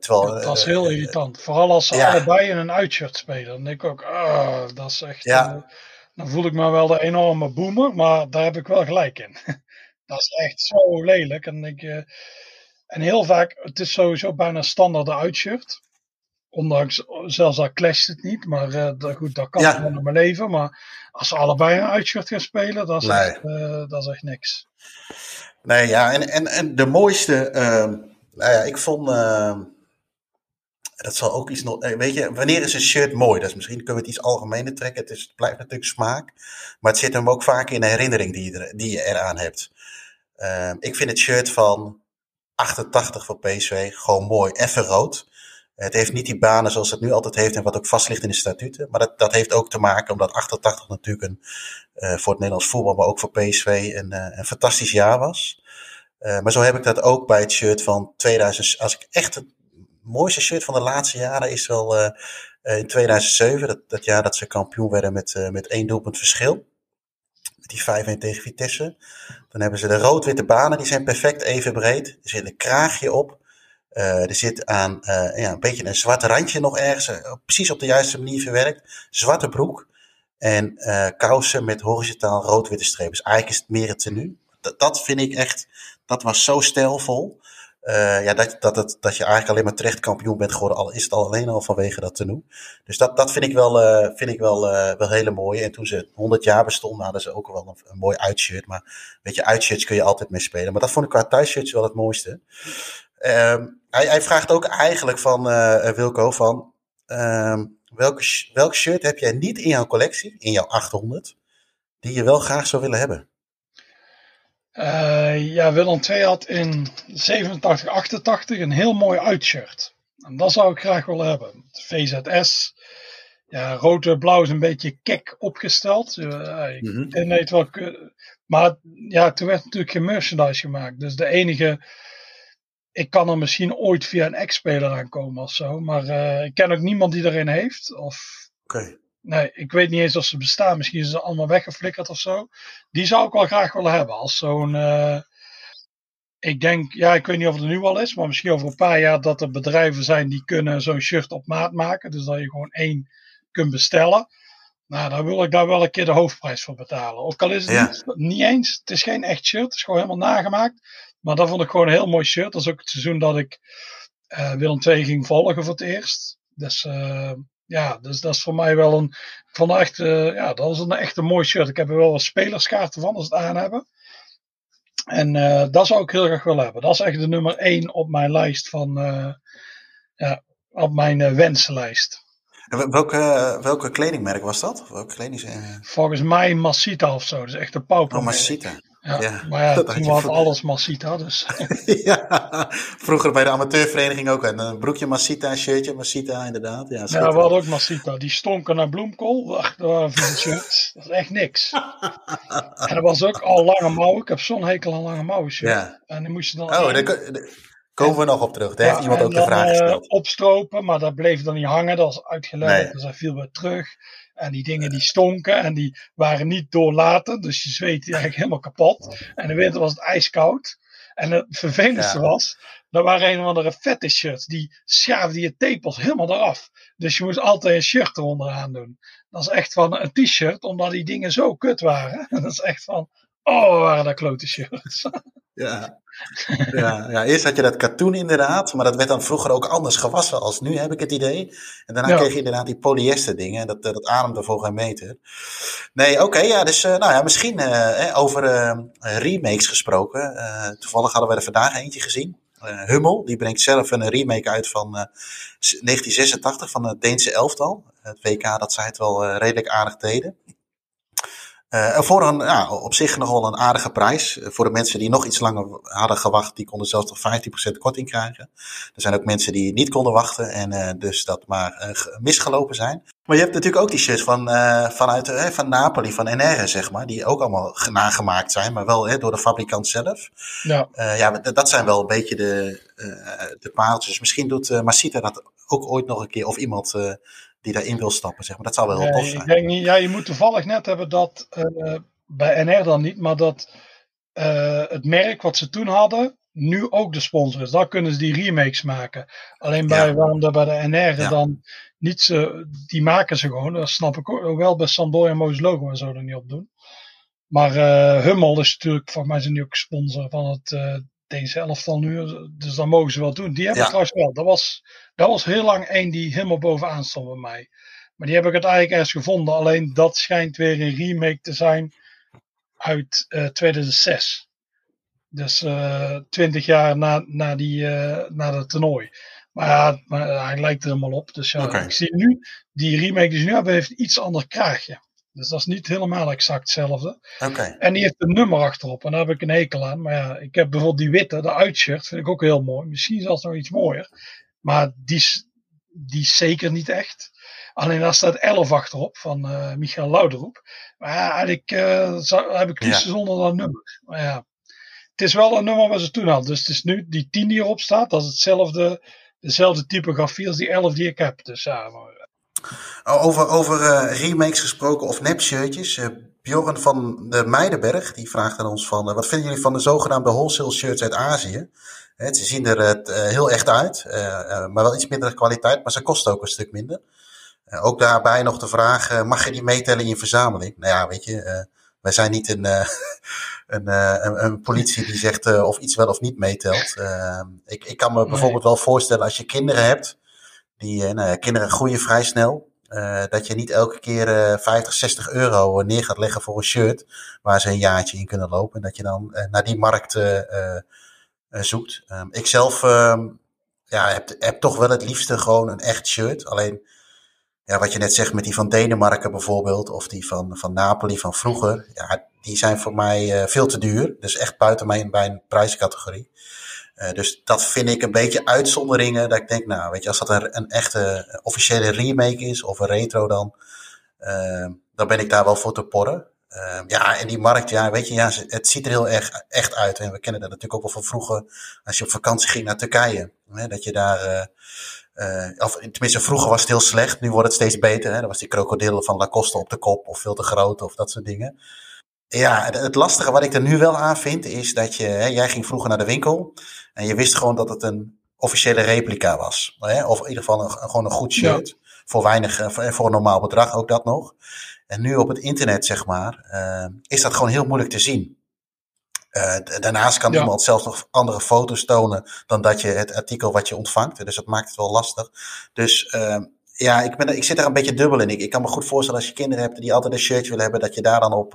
terwijl, dat is heel irritant. Vooral als ze ja. allebei in een uitshirt spelen. Dan denk ik ook, ah, dat is echt. Ja. dan voel ik me wel de enorme boomer, maar daar heb ik wel gelijk in. [laughs] Dat is echt zo lelijk. En, ik, en heel vaak, het is sowieso bijna standaard de uitshirt. Ondanks, zelfs al clasht het niet. Maar uh, dat, goed, dat kan ja. gewoon in mijn leven. Maar als ze allebei een uitshirt gaan spelen, dat is, nee. echt, uh, dat is echt niks. Nee, ja. En, en, en de mooiste, nou ja, ik vond dat zal ook iets nog. Weet je, wanneer is een shirt mooi? Dat is misschien kunnen we het iets algemener trekken. Het, is, het blijft natuurlijk smaak. Maar het zit hem ook vaak in de herinnering die je, er, die je eraan hebt. Uh, ik vind het shirt van 88 van PSV gewoon mooi. Even rood. Het heeft niet die banen zoals het nu altijd heeft en wat ook vast ligt in de statuten. Maar dat, dat heeft ook te maken omdat 88 natuurlijk een, uh, voor het Nederlands voetbal, maar ook voor PSV een, uh, een fantastisch jaar was. Uh, maar zo heb ik dat ook bij het shirt van 2000. Als ik echt het mooiste shirt van de laatste jaren is wel in 2007. Dat, dat jaar dat ze kampioen werden met, met één doelpunt verschil met die 5-1 tegen Vitesse. Dan hebben ze de rood-witte banen, die zijn perfect even breed. Er zit een kraagje op. Uh, er zit aan uh, ja, een beetje een zwart randje nog ergens, uh, precies op de juiste manier verwerkt. Zwarte broek en kousen met horizontaal rood-witte strepen. Dus eigenlijk is het meer het tenue. Dat, vind ik echt, dat was zo stijlvol. Ja, dat, dat, dat, je eigenlijk alleen maar terecht kampioen bent geworden, al is het al alleen al vanwege dat te doen. Dus dat, dat vind ik wel, vind ik wel, wel hele mooie. En toen ze 100 jaar bestonden, hadden ze ook wel een, een mooi uitshirt. Maar weet je, uitshirts kun je altijd mee spelen. Maar dat vond ik qua thuisshirts wel het mooiste. Um, hij, hij vraagt ook eigenlijk van Wilco van, welke, welk shirt heb jij niet in jouw collectie, in jouw 800, die je wel graag zou willen hebben? Uh, ja, Willem II had in 87, 88 een heel mooi uitshirt. En dat zou ik graag willen hebben. VZS. Ja, rood en blauw is een beetje kek opgesteld. Uh, ik mm -hmm. weet wel. Maar ja, toen werd natuurlijk geen merchandise gemaakt. Dus de enige. Ik kan er misschien ooit via een ex-speler aankomen of zo. Maar uh, ik ken ook niemand die erin heeft. Of okay. Nee, ik weet niet eens of ze bestaan. Misschien zijn ze allemaal weggeflikkerd of zo. Die zou ik wel graag willen hebben. Als zo'n. Uh, ik denk, ja, ik weet niet of het er nu al is, maar misschien over een paar jaar dat er bedrijven zijn die kunnen zo'n shirt op maat maken. Dus dat je gewoon één kunt bestellen. Nou, dan wil ik daar wel een keer de hoofdprijs voor betalen. Ook al is het ja. niet, niet, eens, het is geen echt shirt, het is gewoon helemaal nagemaakt. Maar dat vond ik gewoon een heel mooi shirt. Dat is ook het seizoen dat ik uh, Willem II ging volgen voor het eerst. Dus uh, ja, dus dat is voor mij wel een. Van echt, uh, ja, dat is een echt een mooi shirt. Ik heb er wel wat spelerskaarten van als het aan hebben. En uh, dat zou ik heel graag willen hebben. Dat is echt de nummer 1 op mijn lijst van. Ja, op mijn wensenlijst. En welke, welke kledingmerk was dat? Welke kledings... Volgens mij Massita of zo. Dus echt een pauper. Oh, Massita. Ja, ja, maar ja, [laughs] toen had alles Massita, dus. [laughs] ja, vroeger bij de amateurvereniging ook. Een broekje Massita, een shirtje Massita, inderdaad. Ja, ja we hadden ook Massita. Die stonken naar bloemkool. Wacht, [laughs] dat waren shirts. Dat is echt niks. en dat was ook al lange mouwen. Ik heb zo'n hekel aan lange mouwen shirt. Ja. En die moest je dan... Oh, daar komen we nog op terug. Daar heeft iemand ook de vraag gesteld. Uh, opstropen, maar dat bleef dan niet hangen. Dat was uitgelegd. Nee. Dus dat viel weer terug. En die dingen die stonken en die waren niet doorlaten. Dus je zweet eigenlijk helemaal kapot. En in de winter was het ijskoud. En het vervelendste ja. was, er waren een of andere vette shirts. Die schaafden je tepels helemaal eraf. Dus je moest altijd een shirt eronder aan doen. Dat is echt van een t-shirt, omdat die dingen zo kut waren. [laughs] dat is echt van, oh, waren dat klote shirts. [laughs] Ja. Ja, ja, eerst had je dat katoen inderdaad, maar dat werd dan vroeger ook anders gewassen als nu, heb ik het idee. En daarna kreeg je inderdaad die polyester dingen, dat, dat ademde voor geen meter. Nee, oké, ja, dus nou ja, misschien over remakes gesproken. toevallig hadden we er vandaag eentje gezien. Hummel, die brengt zelf een remake uit van 1986 van het Deense elftal. Het WK dat zij het wel redelijk aardig deden. Uh, voor een, ja, op zich nogal een aardige prijs. Eh, voor de mensen die nog iets langer hadden gewacht, die konden zelfs nog 15% korting krijgen. Er zijn ook mensen die niet konden wachten en uh, dus dat maar misgelopen zijn. Maar je hebt natuurlijk ook die shirts van, vanuit van Napoli, van NR, zeg maar, die ook allemaal nagemaakt zijn, maar wel door de fabrikant zelf. Ja, ja dat zijn wel een beetje de, de paaltjes. Misschien doet Masita dat ook ooit nog een keer, of iemand die daarin wil stappen. Zeg maar. Dat zou wel heel tof zijn. Ik denk niet, ja, je moet toevallig net hebben dat, uh, bij NR dan niet, maar dat uh, het merk wat ze toen hadden, nu ook de sponsor is. Dan kunnen ze die remakes maken. Alleen bij, ja. waarom dat bij de NR ja. dan niet ze, die maken ze gewoon. Dat snap ik ook wel bij Sampdoria en Moos Logo en zo er niet op doen. Maar uh, Hummel is natuurlijk, voor mij zijn die ook sponsor van het Deense elftal nu. Dus dan mogen ze wel doen. Die hebben ja. trouwens wel. Dat was, dat was heel lang één die helemaal bovenaan stond bij mij. Maar die heb ik uiteindelijk ergens gevonden. Alleen dat schijnt weer een remake te zijn uit uh, 2006. Dus uh, 20 jaar na, na, die, uh, na dat toernooi. Maar ja, maar, hij lijkt er helemaal op. Dus ja, okay. ik zie nu, die remake die ze nu hebben, heeft een iets ander kraagje. Dus dat is niet helemaal exact hetzelfde. Okay. En die heeft een nummer achterop. En daar heb ik een hekel aan. Maar ja, ik heb bijvoorbeeld die witte, de uitshirt, vind ik ook heel mooi. Misschien zelfs nog iets mooier. Maar die is, die is zeker niet echt. Alleen daar staat 11 achterop van uh, Michael Lauderoep. Maar ja, eigenlijk uh, zou, heb ik liefst ja. zonder dat nummer. Maar ja, het is wel een nummer wat ze toen hadden. Dus het is nu die 10 die erop staat. Dat is hetzelfde, dezelfde typografie als die 11 die ik heb. Dus ja, maar, over, over uh, remakes gesproken of nepshirtjes. Uh, Bjorn van de Meidenberg die vraagt aan ons van... Uh, wat vinden jullie van de zogenaamde wholesale shirts uit Azië? ze zien er heel echt uit, maar wel iets minder kwaliteit. Maar ze kosten ook een stuk minder. ook daarbij nog de vraag, mag je die meetellen in je verzameling? Nou ja, weet je, wij zijn niet een, [laughs] een, een, een, politie die zegt of iets wel of niet meetelt. ik, ik kan me bijvoorbeeld wel voorstellen als je kinderen hebt die nou ja, kinderen groeien vrij snel. Uh, dat je niet elke keer uh, 50, 60 euro neer gaat leggen voor een shirt waar ze een jaartje in kunnen lopen. En dat je dan naar die markt zoekt. Um, ik zelf um, ja, heb, heb toch wel het liefste gewoon een echt shirt. Alleen, ja, wat je net zegt met die van Denemarken bijvoorbeeld, of die van, van Napoli van vroeger, ja, die zijn voor mij veel te duur. Dus echt buiten mijn, mijn prijscategorie. Uh, dus dat vind ik een beetje uitzonderingen. Dat ik denk, nou, weet je, als dat een, een echte officiële remake is of een retro dan, uh, dan ben ik daar wel voor te porren. Uh, ja, en die markt, ja, weet je, ja, het ziet er heel erg echt uit. En we kennen dat natuurlijk ook wel van vroeger, als je op vakantie ging naar Turkije. Hè, dat je daar, of tenminste vroeger was het heel slecht, nu wordt het steeds beter. Hè. Dan was die krokodil van Lacoste op de kop of veel te groot of dat soort dingen. Ja, het lastige wat ik er nu wel aan vind is dat je, hè, jij ging vroeger naar de winkel en je wist gewoon dat het een officiële replica was. Hè? Of in ieder geval een, gewoon een goed shirt. Ja. Voor weinig, voor een normaal bedrag ook dat nog. En nu op het internet, zeg maar, uh, is dat gewoon heel moeilijk te zien. Uh, daarnaast kan ja. iemand zelfs nog andere foto's tonen dan dat je het artikel wat je ontvangt. Dus dat maakt het wel lastig. Dus uh, ja, ik, ben, ik zit er een beetje dubbel in. Ik, ik kan me goed voorstellen als je kinderen hebt die altijd een shirtje willen hebben, dat je daar dan op,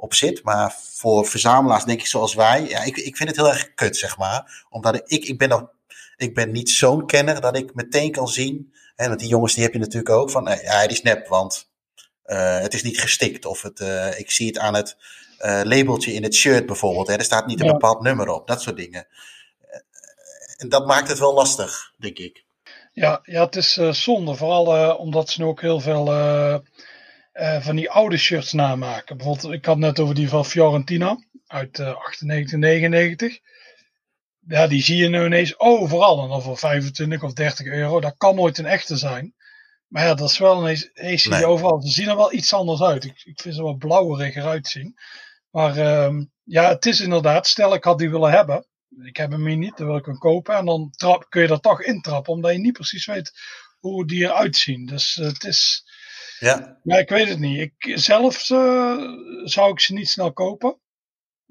op zit. Maar voor verzamelaars, denk ik zoals wij, ja, ik, ik vind het heel erg kut, zeg maar. Omdat ik, ik ben nog, ik ben niet zo'n kenner dat ik meteen kan zien. Hè, want die jongens die heb je natuurlijk ook van, nee, ja, die is nep, want uh, het is niet gestikt. Of het, uh, ik zie het aan het uh, labeltje in het shirt bijvoorbeeld. Hè, er staat niet een ja. bepaald nummer op, dat soort dingen. En dat maakt het wel lastig, denk ik. Ja, ja het is zonde. Vooral omdat ze nu ook heel veel uh, van die oude shirts namaken. Bijvoorbeeld, ik had net over die van Fiorentina uit uh, 98, 99. Ja, die zie je nu ineens overal. En dan voor 25 of 30 euro. Dat kan nooit een echte zijn. Maar ja, dat is wel ineens, ineens zie je nee. overal. Ze zien er wel iets anders uit. Ik, ik vind ze wel blauweriger uitzien. Maar um, ja, het is inderdaad, stel ik had die willen hebben. Ik heb hem hier niet, dan wil ik hem kopen. En dan trap, kun je er toch intrappen, omdat je niet precies weet hoe die eruit zien. Dus uh, het is, ja. ja, ik weet het niet. Ik, zelf uh, zou ik ze niet snel kopen.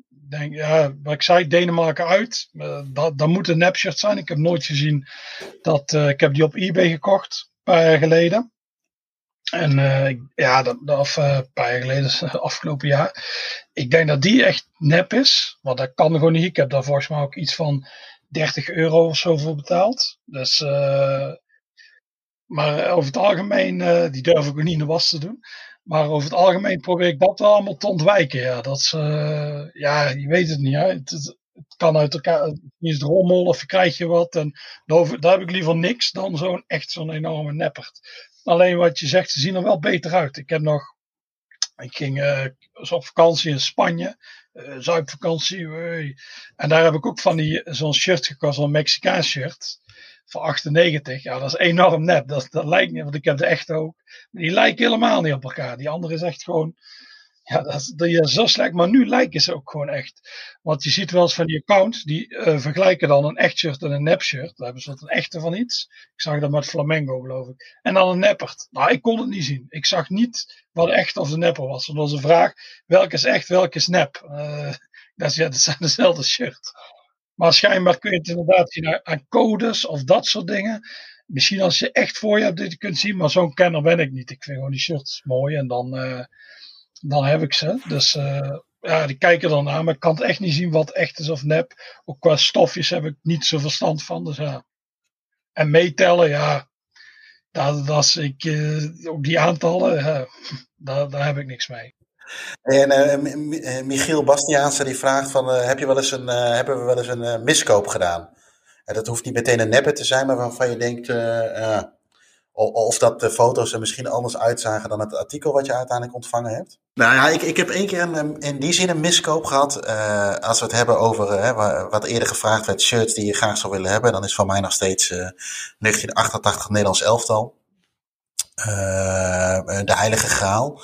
Denk, ja, wat ik zei, Denemarken uit. Uh, dat, dat moet een nepshirt zijn. Ik heb nooit gezien dat. Uh, ik heb die op eBay gekocht, een paar jaar geleden. En ja, dat, dat een paar jaar geleden, [laughs] afgelopen jaar. Ik denk dat die echt nep is. Want dat kan gewoon niet. Ik heb daar volgens mij ook iets van 30 euro of zo voor betaald. Dus. Maar over het algemeen, die durf ik ook niet in de was te doen. Maar over het algemeen probeer ik dat allemaal te ontwijken. Ja, dat uh, ja je weet het niet. Hè? Het, het, kan uit elkaar, het is rommel of je krijg je wat. En daar, daar heb ik liever niks dan zo'n echt zo'n enorme neppert. Alleen wat je zegt, ze zien er wel beter uit. Ik heb nog, ik ging uh, op vakantie in Spanje, uh. En daar heb ik ook van die zo'n shirt gekocht, zo'n Mexicaans shirt voor 98. Ja, dat is enorm nep. Dat, dat lijkt niet, want ik heb de echte ook. Die lijken helemaal niet op elkaar. Die andere is echt gewoon. Ja, dat is, die is zo slecht. Maar nu lijken ze ook gewoon echt. Want je ziet wel eens van die accounts. Die uh, vergelijken dan een echt shirt en een nep shirt. Daar hebben ze wat een echte van iets. Ik zag dat met Flamengo, geloof ik. En dan een neppert. Nou, ik kon het niet zien. Ik zag niet wat echt of de nepper was. Dat was een vraag. Welke is echt, welke is nep? Uh, [laughs] dat, dat zijn dezelfde shirt. Maar schijnbaar kun je het inderdaad zien aan codes of dat soort dingen. Misschien als je echt voor je hebt dit kunt zien, maar zo'n kenner ben ik niet. Ik vind gewoon die shirts mooi en dan, uh, dan heb ik ze. Dus uh, ja, die kijken dan aan, maar ik kan het echt niet zien wat echt is of nep. Ook qua stofjes heb ik niet zo verstand van. Dus ja. En meetellen, ja, dat, dat is ik, uh, ook die aantallen, [laughs] daar, daar heb ik niks mee. En uh, Michiel Bastiaanse die vraagt van, uh, heb je wel eens een, hebben we wel eens een miskoop gedaan? En dat hoeft niet meteen een neppe te zijn, maar waarvan je denkt, of dat de foto's er misschien anders uitzagen dan het artikel wat je uiteindelijk ontvangen hebt? Nou ja, ik, ik heb één keer een, in die zin een miskoop gehad. als we het hebben over wat eerder gevraagd werd, shirts die je graag zou willen hebben, dan is van mij nog steeds 1988 Nederlands elftal. de Heilige Graal.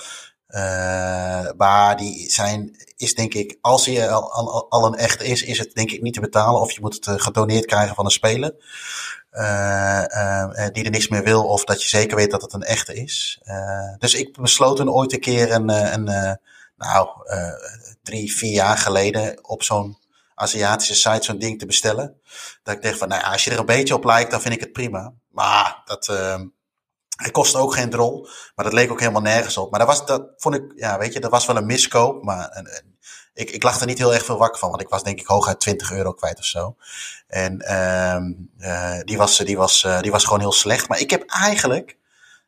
Uh, maar die zijn, is denk ik, als hij al, al, een echt is, is het denk ik niet te betalen. Of je moet het uh, gedoneerd krijgen van een speler. Uh, die er niks meer wil, of dat je zeker weet dat het een echte is. dus ik besloot toen ooit een keer een, een nou, drie, vier jaar geleden op zo'n Aziatische site zo'n ding te bestellen. Dat ik dacht van, nou ja, als je er een beetje op lijkt, dan vind ik het prima. Maar dat, ehm, hij kostte ook geen drol, maar dat leek ook helemaal nergens op. Maar dat was, dat vond ik, ja, weet je, dat was wel een miskoop. Maar ik, ik lag er niet heel erg veel wakker van, want ik was denk ik hooguit 20 euro kwijt of zo. En uh, die, was, die, was, uh, die was gewoon heel slecht. Maar ik heb eigenlijk,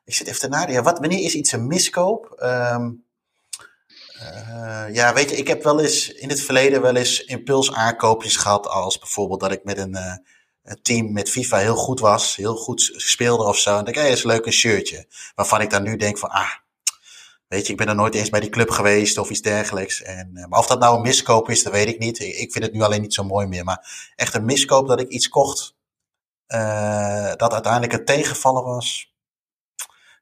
ik zit even te nadenken, wanneer is iets een miskoop? Um, uh, ja, weet je, ik heb wel eens in het verleden wel eens impuls aankoopjes gehad, als bijvoorbeeld dat ik met een het team met FIFA heel goed was, heel goed speelde of zo. En denk ik, hey, is leuk een shirtje. Waarvan ik dan nu denk van, ah, weet je, ik ben er nooit eens bij die club geweest of iets dergelijks. En, eh, maar of dat nou een miskoop is, dat weet ik niet. Ik vind het nu alleen niet zo mooi meer. Maar echt een miskoop dat ik iets kocht, uh, dat uiteindelijk een tegenvallen was.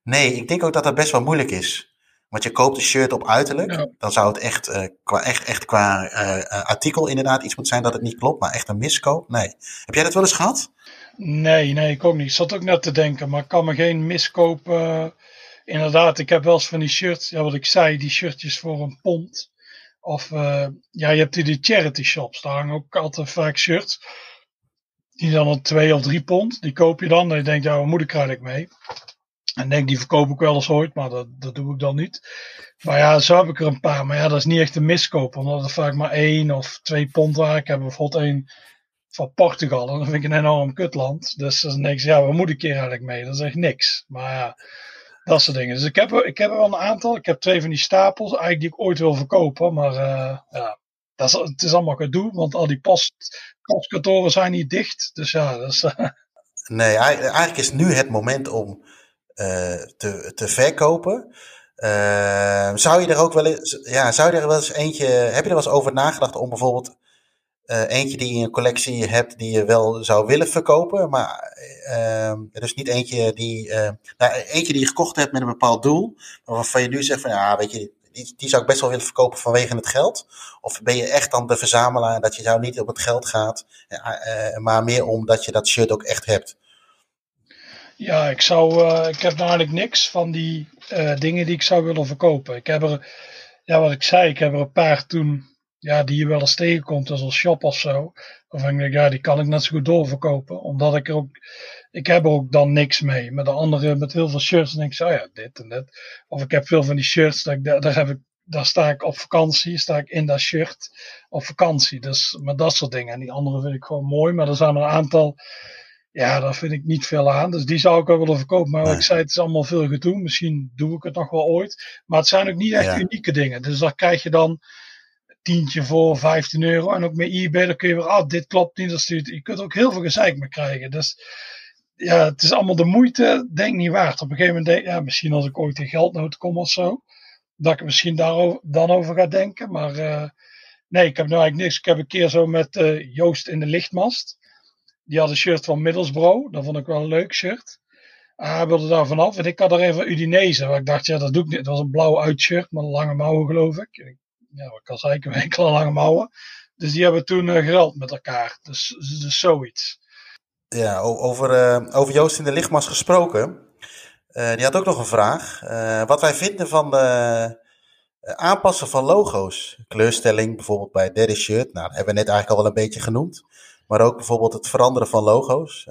Nee, ik denk ook dat dat best wel moeilijk is. Want je koopt een shirt op uiterlijk, dan zou het echt, uh, qua, echt, echt qua uh, artikel inderdaad iets moeten zijn dat het niet klopt, maar echt een miskoop? Nee. Heb jij dat wel eens gehad? Nee, nee, ik ook niet. Ik zat ook net te denken, maar ik kan me geen miskoop. Uh, inderdaad, ik heb wel eens van die shirts, ja, wat ik zei, die shirtjes voor een pond. Of ja, je hebt die, die charity shops, daar hangen ook altijd vaak shirts. Die dan een twee of drie pond, die koop je dan en je denkt, ja, wat moet ik eigenlijk mee? En denk, die verkoop ik wel eens ooit, maar dat, dat doe ik dan niet. Maar ja, zo heb ik er een paar. Maar ja, dat is niet echt een miskoop, omdat het vaak maar één of twee pond waren. Ik heb bijvoorbeeld één van Portugal. En dat vind ik een enorm kutland. Dus dan denk ik, ja, waar moet ik hier eigenlijk mee? Dat is echt niks. Maar ja, dat soort dingen. Dus ik heb, ik heb er wel een aantal. Ik heb twee van die stapels, eigenlijk die ik ooit wil verkopen. Maar uh, ja, dat is, het is allemaal gedoe, want al die post, postkantoren zijn niet dicht. Dus ja, dat is... Uh... Nee, eigenlijk is nu het moment om te, te verkopen. Uh, zou je er ook wel eens, ja, zou je er wel eens eentje, heb je er wel eens over nagedacht om bijvoorbeeld uh, eentje die je in je collectie hebt die je wel zou willen verkopen, maar dus niet eentje die, nou, eentje die je gekocht hebt met een bepaald doel, waarvan je nu zegt van ja, weet je, die, die zou ik best wel willen verkopen vanwege het geld? Of ben je echt dan de verzamelaar dat je nou niet op het geld gaat, maar meer omdat je dat shirt ook echt hebt? Ja, ik, zou, uh, ik heb eigenlijk niks van die uh, dingen die ik zou willen verkopen. Ik heb er, ja, wat ik zei, ik heb er een paar toen ja, die je wel eens tegenkomt als een shop of zo. Of ik ja, die kan ik net zo goed doorverkopen. Omdat ik er ook, ik heb er ook dan niks mee. Met de andere, met heel veel shirts, denk ik zo, oh ja, dit en dit. Of ik heb veel van die shirts, dat ik, daar, heb ik, daar sta ik op vakantie, sta ik in dat shirt op vakantie. Dus met dat soort dingen. En die andere vind ik gewoon mooi. Maar er zijn er een aantal, ja, daar vind ik niet veel aan. Dus die zou ik wel willen verkopen. Maar ik zei, het is allemaal veel gedoe. Misschien doe ik het nog wel ooit. Maar het zijn ook niet echt unieke dingen. Dus daar krijg je dan tientje voor 15 euro. En ook met eBay, dan kun je weer, ah, dit klopt niet. Dat je kunt ook heel veel gezeik mee krijgen. Dus ja, het is allemaal de moeite, denk niet waard. Op een gegeven moment denk ja, misschien als ik ooit in geldnood kom of zo, dat ik misschien daarover, dan over ga denken. Maar uh, nee, ik heb nu eigenlijk niks. Ik heb een keer zo met uh, Joost in de lichtmast. Die had een shirt van Middlesbrough. Dat vond ik wel een leuk shirt. hij wilde daar vanaf. En ik had er een van Udinese. Waar ik dacht, ja, dat doe ik niet. Het was een blauw uitshirt met lange mouwen, geloof ik ja, wat kan zeggen, [laughs] enkele lange mouwen. Dus die hebben toen uh, gereld met elkaar. Dus, dus, dus zoiets. Ja, over, uh, over Joost in de lichtmas gesproken. Uh, die had ook nog een vraag. wat wij vinden van de aanpassen van logo's. Kleurstelling bijvoorbeeld bij het derde shirt. Nou, dat hebben we net eigenlijk al wel een beetje genoemd. Maar ook bijvoorbeeld het veranderen van logo's.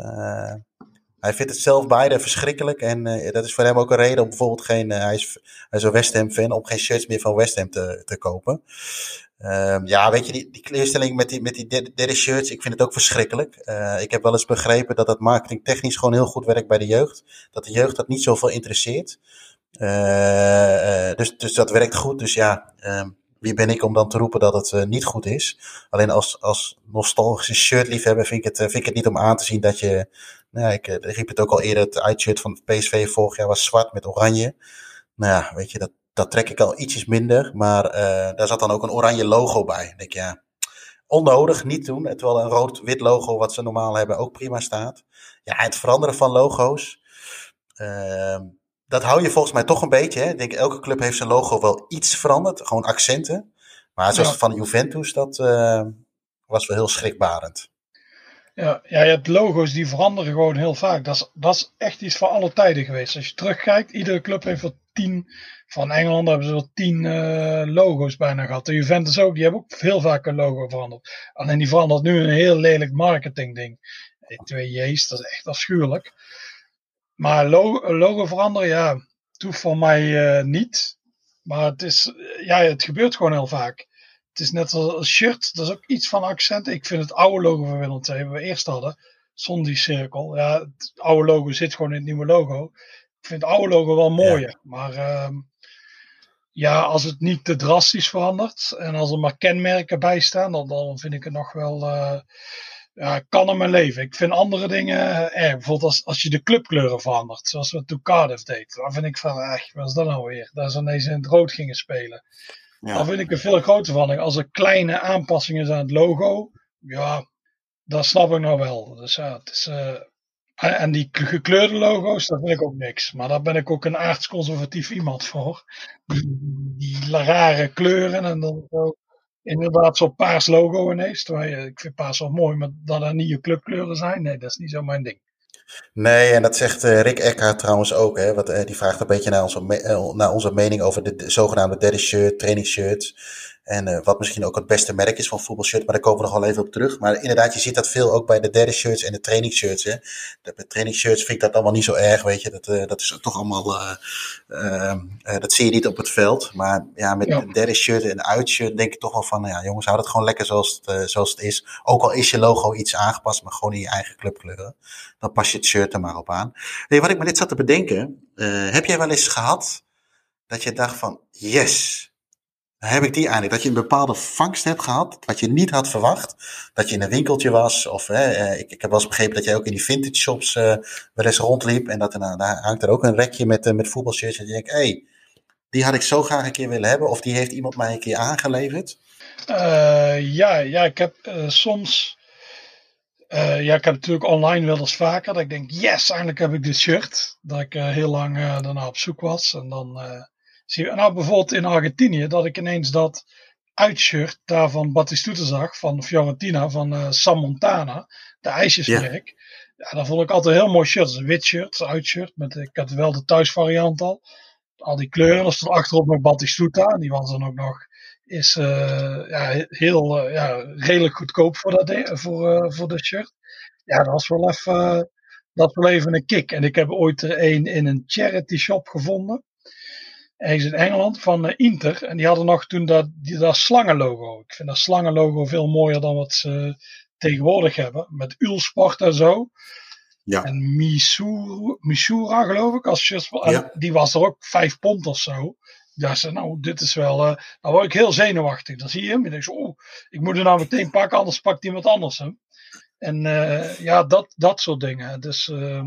Hij vindt het zelf beide verschrikkelijk. En uh, dat is voor hem ook een reden om bijvoorbeeld geen. Uh, hij, is, hij is een West Ham fan, om geen shirts meer van West Ham te, te kopen. Um, ja, weet je, die, die met die, met die derde shirts, ik vind het ook verschrikkelijk. Ik heb wel eens begrepen dat het marketingtechnisch gewoon heel goed werkt bij de jeugd. Dat de jeugd dat niet zoveel interesseert. dus, dus dat werkt goed. Dus ja, um, wie ben ik om dan te roepen dat het uh, niet goed is? Alleen als, als nostalgische shirtliefhebber vind ik, het, vind ik het niet om aan te zien dat je nou ja, ik riep het ook al eerder, het uitshirt van PSV vorig jaar was zwart met oranje. Nou ja, weet je, dat, dat trek ik al ietsjes minder. Maar daar zat dan ook een oranje logo bij. Ik denk, ja, onnodig, niet doen. Terwijl een rood-wit logo, wat ze normaal hebben, ook prima staat. Ja, het veranderen van logo's. Uh, dat hou je volgens mij toch een beetje. Hè? Ik denk, elke club heeft zijn logo wel iets veranderd. Gewoon accenten. Maar zoals ja. van Juventus, dat uh, was wel heel schrikbarend. Ja, ja, je hebt logo's die veranderen gewoon heel vaak. Dat is, dat is echt iets voor alle tijden geweest. Als je terugkijkt, iedere club heeft wel tien. Van Engeland hebben ze wel tien uh, logo's bijna gehad. De Juventus ook, die hebben ook heel vaak een logo veranderd. Alleen die verandert nu een heel lelijk marketing ding. Twee J's, dat is echt afschuwelijk. Maar logo, logo veranderen, ja, hoeft voor mij uh, niet. Maar het, is, ja, het gebeurt gewoon heel vaak. Het is net als een shirt, dat is ook iets van accent. Ik vind het oude logo van Willem II, wat we eerst hadden, zonder die cirkel. Ja, het oude logo zit gewoon in het nieuwe logo. Ik vind het oude logo wel mooier. Ja. Maar uh, ja, als het niet te drastisch verandert en als er maar kenmerken bij staan, dan, dan vind ik het nog wel. Uh, ja, kan in mijn leven. Ik vind andere dingen erg. Bijvoorbeeld als, als je de clubkleuren verandert, zoals we toen Cardiff deed. Dan vind ik van, echt, wat is dat nou weer? Dat ze ineens in het rood gingen spelen. Ja. Dan vind ik er veel groter van. Als er kleine aanpassingen zijn aan het logo, ja, dat snap ik nou wel. Dus ja, het is, uh, en die gekleurde logo's, dat vind ik ook niks. Maar daar ben ik ook een aardsconservatief iemand voor. Die, die rare kleuren en dan zo, inderdaad zo'n paars logo ineens. Terwijl ik vind paars wel mooi, maar dat er niet je clubkleuren zijn, nee, dat is niet zo mijn ding. Nee, en dat zegt uh, Rick Eckhart trouwens ook. Hè, wat, uh, die vraagt een beetje naar onze, uh, naar onze mening over de, de zogenaamde derde shirt, trainingsshirts. En uh, wat misschien ook het beste merk is van voetbalshirt, maar daar komen we nog wel even op terug. Maar inderdaad, je ziet dat veel ook bij de derde shirts en de trainingsshirts. Hè. De, bij trainingsshirts vind ik dat allemaal niet zo erg, weet je. Dat, uh, dat is toch allemaal, uh, dat zie je niet op het veld. Maar ja, met ja. de derde shirt en uitshirt denk ik toch wel van, ja jongens, hou het gewoon lekker zoals het, zoals het is. Ook al is je logo iets aangepast, maar gewoon in je eigen clubkleuren. Dan pas je het shirt er maar op aan. Hey, wat ik me net zat te bedenken, heb jij wel eens gehad dat je dacht van, yes, heb ik die eigenlijk. Dat je een bepaalde vangst hebt gehad, wat je niet had verwacht. Dat je in een winkeltje was, of uh, ik, ik heb wel eens begrepen dat jij ook in die vintage shops uh, wel eens rondliep. En dat er, nou, daar hangt er ook een rekje met, uh, met voetbalshirts. En je denkt, hé, hey, die had ik zo graag een keer willen hebben. Of die heeft iemand mij een keer aangeleverd. ja, ja, ik heb soms... ja, ik heb natuurlijk online wel eens vaker dat ik denk, yes, eindelijk heb ik dit shirt. Dat ik heel lang daarna op zoek was. En dan nou bijvoorbeeld in Argentinië, dat ik ineens dat uitshirt daar van Batistuta zag, van Fiorentina, van uh, Sam Montana, de ijsjesmerk. Ja. ja, dat vond ik altijd een heel mooi shirt. een wit shirt, een uitshirt. Met, ik had wel de thuisvariant al. Al die kleuren, er stond achterop nog Batistuta. Die was dan ook nog is ja, heel ja, redelijk goedkoop voor, dat, voor, voor dat shirt. Ja, dat was wel even, dat was wel even een kick. En ik heb ooit er een in een charity shop gevonden. Ergens in Engeland van Inter. En die hadden nog toen dat, die, dat slangenlogo. Ik vind dat slangenlogo veel mooier dan wat ze tegenwoordig hebben. Met Ulsport en zo. Ja. En Missoura, Missoura geloof ik, als ja. die was er ook vijf pond of zo. Ja, ze, nou, dit is wel. Uh, dan word ik heel zenuwachtig. Dan zie je hem. Je denkt oh, ik moet er nou meteen pakken, anders pakt iemand anders hem. En uh, ja, dat, dat soort dingen. Dus. Uh,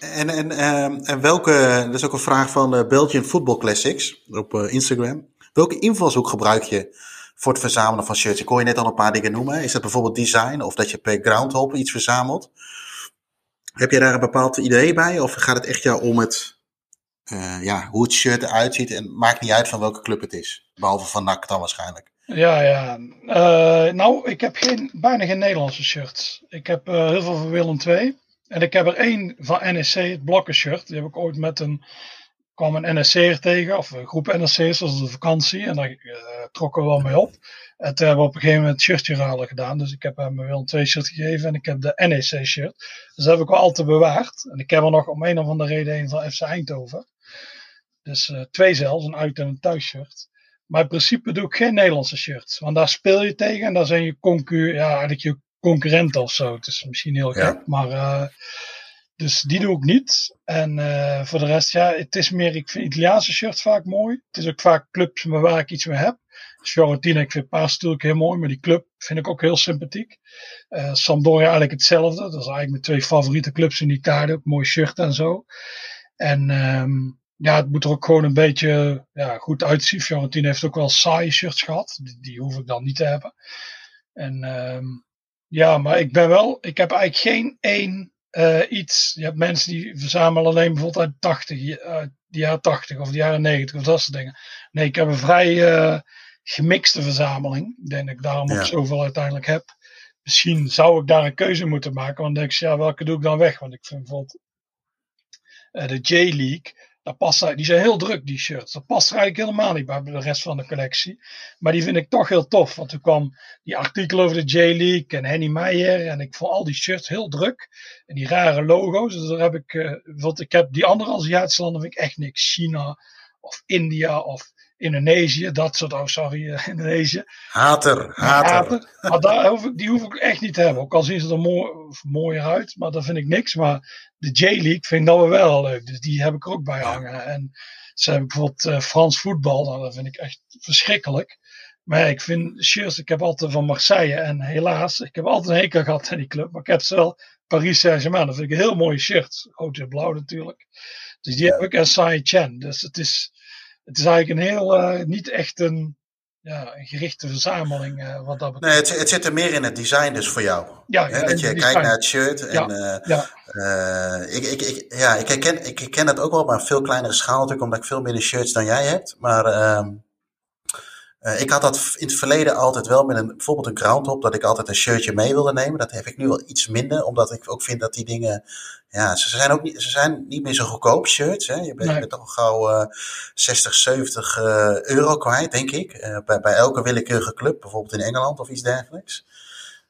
en, en, ehm, en welke, dat is ook een vraag van uh, Belgian Football Classics op Instagram. Welke invalshoek gebruik je voor het verzamelen van shirts? Ik hoor je net al een paar dingen noemen. Is dat bijvoorbeeld design of dat je per groundhop iets verzamelt? Heb je daar een bepaald idee bij? Of gaat het echt jou om het, uh, ja, hoe het shirt eruit ziet? En maakt niet uit van welke club het is. Behalve van NAC dan waarschijnlijk. Ja, ja. Nou, ik heb geen, bijna geen Nederlandse shirts. Ik heb heel veel van Willem II. En ik heb er één van NSC, het blokken shirt. Die heb ik ooit met een, kwam een NSC'er tegen, of een groep NSC'ers, dat was de vakantie. En daar trokken we wel mee op. En toen hebben we op een gegeven moment het shirtje ruilen gedaan. Dus ik heb hem wel een twee shirt gegeven en ik heb de NEC shirt. Dus dat heb ik wel altijd bewaard. En ik heb er nog om een of andere reden een van FC Eindhoven. Dus uh, twee zelfs, een uit- en een thuisshirt. Maar in principe doe ik geen Nederlandse shirts. Want daar speel je tegen en daar zijn je concur ja, eigenlijk je concurrenten of zo. Het is misschien heel gek, maar... Uh, dus die doe ik niet. En uh, voor de rest, ja, het is meer, ik vind Italiaanse shirts vaak mooi. Het is ook vaak clubs waar ik iets mee heb. Fiorentina, ik vind Paas natuurlijk heel mooi, maar die club vind ik ook heel sympathiek. Uh, Sampdoria eigenlijk hetzelfde. Dat is eigenlijk mijn twee favoriete clubs in Italië. Ook mooi shirt en zo. En um, ja, het moet er ook gewoon een beetje ja, goed uitzien. Fiorentina heeft ook wel saaie shirts gehad. Die, die hoef ik dan niet te hebben. En um, ja, maar ik ben wel, ik heb eigenlijk geen één uh, iets. Je hebt mensen die verzamelen alleen bijvoorbeeld uit 80, uit de jaren 80 of de jaren 90 of dat soort dingen. Nee, ik heb een vrij uh, gemixte verzameling. Ik denk dat ik daarom ook zoveel uiteindelijk heb. Misschien zou ik daar een keuze moeten maken. Want dan denk ik, ja, welke doe ik dan weg? Want ik vind bijvoorbeeld uh, de J-League. Dat past, die zijn heel druk, die shirts. Dat past er eigenlijk helemaal niet bij de rest van de collectie. Maar die vind ik toch heel tof. Want toen kwam die artikel over de J-League en Henny Meijer. En ik vond al die shirts heel druk. En die rare logo's. Dus daar heb ik, uh, ik heb die andere Aziatische landen vind ik echt niks. China of India of Indonesië, dat soort, oh sorry, uh, [laughs] Indonesië. Hater, hater. hater. Maar daar hoef ik, die hoef ik echt niet te hebben. Ook al zien ze er mooi, mooier uit, maar dat vind ik niks. Maar de J-League vind ik dan wel leuk. Dus die heb ik er ook bij hangen. En ze hebben bijvoorbeeld uh, Frans voetbal, nou, dat vind ik echt verschrikkelijk. Maar ik vind shirts, ik heb altijd van Marseille en helaas, ik heb altijd een hekel gehad aan die club. Maar ik heb ze wel Paris Saint-Germain, dat vind ik een heel mooie shirt. Rood en blauw natuurlijk. Dus die heb ik en Sai Chen. Dus het is, het is eigenlijk een heel, uh, niet echt een, ja, een gerichte verzameling. Uh, wat dat betreft. Nee, het, het, zit er meer in het design dus voor jou. Ja, ja dat je kijkt naar het shirt. En, ja, uh, ja. ik, ik, ik, ja, ik, herken, ik herken dat ook wel, maar veel kleinere schaal natuurlijk, omdat ik veel minder shirts dan jij hebt. Maar ehm, uh, ik had dat in het verleden altijd wel met een, bijvoorbeeld een groundhop, dat ik altijd een shirtje mee wilde nemen. Dat heb ik nu wel iets minder, omdat ik ook vind dat die dingen, ja, ze zijn ook niet, ze zijn niet meer zo goedkoop shirts. Hè. Je bent, nee. toch gauw uh, 60, 70 uh, euro kwijt, denk ik. Bij, bij elke willekeurige club, bijvoorbeeld in Engeland of iets dergelijks.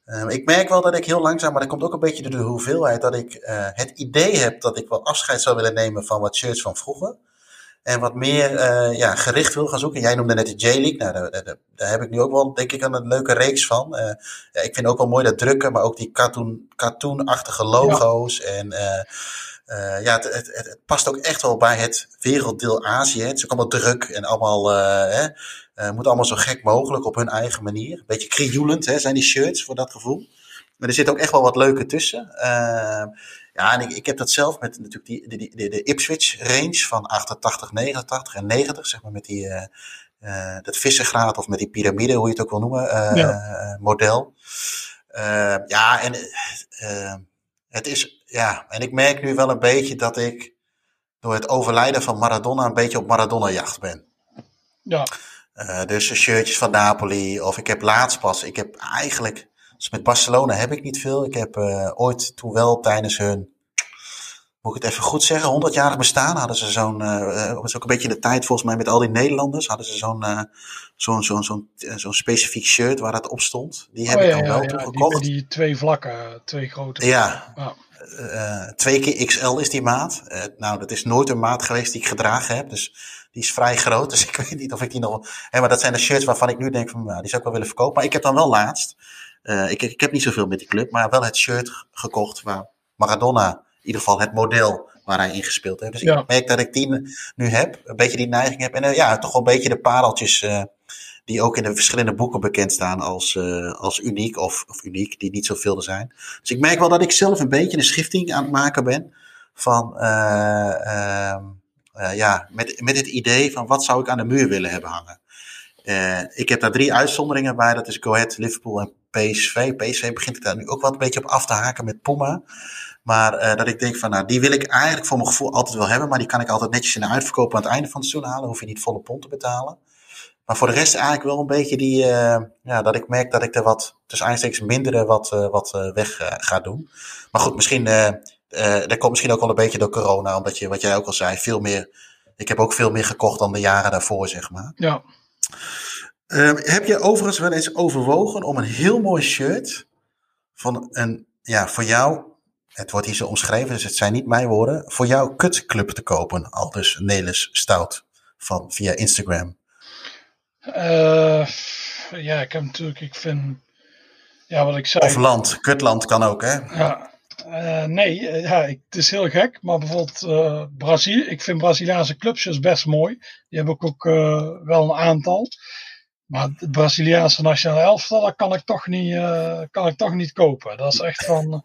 Uh, ik merk wel dat ik heel langzaam, maar dat komt ook een beetje door de hoeveelheid, dat ik het idee heb dat ik wel afscheid zou willen nemen van wat shirts van vroeger. En wat meer uh, ja, gericht wil gaan zoeken. Jij noemde net de J-League. Nou, daar, daar, daar, heb ik nu ook wel, denk ik, een leuke reeks van. Uh, ja, ik vind ook wel mooi dat drukken, maar ook die cartoon, cartoonachtige logo's. Ja. En uh, ja, het, het, het, past ook echt wel bij het werelddeel Azië. Het is ook allemaal druk en allemaal, hè, moet allemaal zo gek mogelijk op hun eigen manier. Een beetje krioelend hè, zijn die shirts voor dat gevoel. Maar er zit ook echt wel wat leuke tussen. Ja, en ik, ik heb dat zelf met natuurlijk die, die, die, de Ipswich range van 88, 89 en 90, zeg maar met die, uh, uh, dat vissengraad of met die piramide, hoe je het ook wil noemen, uh, ja. model. ja, en het is, ja, en ik merk nu wel een beetje dat ik door het overlijden van Maradona een beetje op Maradona-jacht ben. Ja. dus shirtjes van Napoli, of ik heb laatst pas, ik heb eigenlijk dus met Barcelona heb ik niet veel. Ik heb uh, ooit toen wel tijdens hun moet ik het even goed zeggen, 100-jarig bestaan hadden ze zo'n, uh, was ook een beetje de tijd volgens mij met al die Nederlanders, hadden ze zo'n uh, zo'n zo'n zo'n zo'n specifiek shirt waar dat op stond. Die heb oh, ik ja, dan wel ja, toen ja, gekocht. Die, die twee vlakken, twee grote. Ja, eh, twee keer XL is die maat. Eh, nou, dat is nooit een maat geweest die ik gedragen heb. Dus die is vrij groot. [laughs] Dus ik weet niet of ik die nog. Hè, maar dat zijn de shirts waarvan ik nu denk van, nou, die zou ik wel willen verkopen. Maar ik heb dan wel laatst. Eh, ik, ik heb niet zoveel met die club, maar wel het shirt gekocht waar Maradona, in ieder geval het model waar hij in gespeeld heeft. Dus Ja. ik merk dat ik die nu heb, een beetje die neiging heb. En eh, ja, toch wel een beetje de pareltjes eh, die ook in de verschillende boeken bekend staan als, als uniek of, of uniek, die niet zoveel er zijn. Dus ik merk wel dat ik zelf een beetje een schifting aan het maken ben van, eh, ehm, eh, ja, met, met het idee van wat zou ik aan de muur willen hebben hangen. Ik heb daar drie uitzonderingen bij, dat is Go Ahead, Liverpool en PSV. PSV begint ik daar nu ook wel een beetje op af te haken met Puma. Maar eh, dat ik denk van, nou, die wil ik eigenlijk voor mijn gevoel altijd wel hebben, maar die kan ik altijd netjes in de uitverkoop aan het einde van het seizoen halen. Hoef je niet volle pond te betalen. Maar voor de rest eigenlijk wel een beetje die, eh, ja, dat ik merk dat ik er wat, tussen aanstekens mindere wat, eh, wat weg ga doen. Maar goed, misschien, dat komt misschien ook wel een beetje door corona, omdat je, wat jij ook al zei, veel meer, ik heb ook veel meer gekocht dan de jaren daarvoor, zeg maar. Ja. Eh, heb je overigens wel eens overwogen om een heel mooi shirt van een, ja, voor jou, het wordt hier zo omschreven, dus het zijn niet mijn woorden, voor jouw kutclub te kopen? Al dus Nelis Stout van, via Instagram. Eh, ja, ik heb natuurlijk, ik vind, ja, wat ik zei. Of land, kutland kan ook, hè? Ja, eh, nee, eh, ja, ik, het is heel gek, maar bijvoorbeeld Brazilië, ik vind Braziliaanse clubjes best mooi. Die heb ik ook wel een aantal. Maar het Braziliaanse nationale elftal, dat kan ik toch niet, eh, kan ik toch niet kopen. Dat is echt van,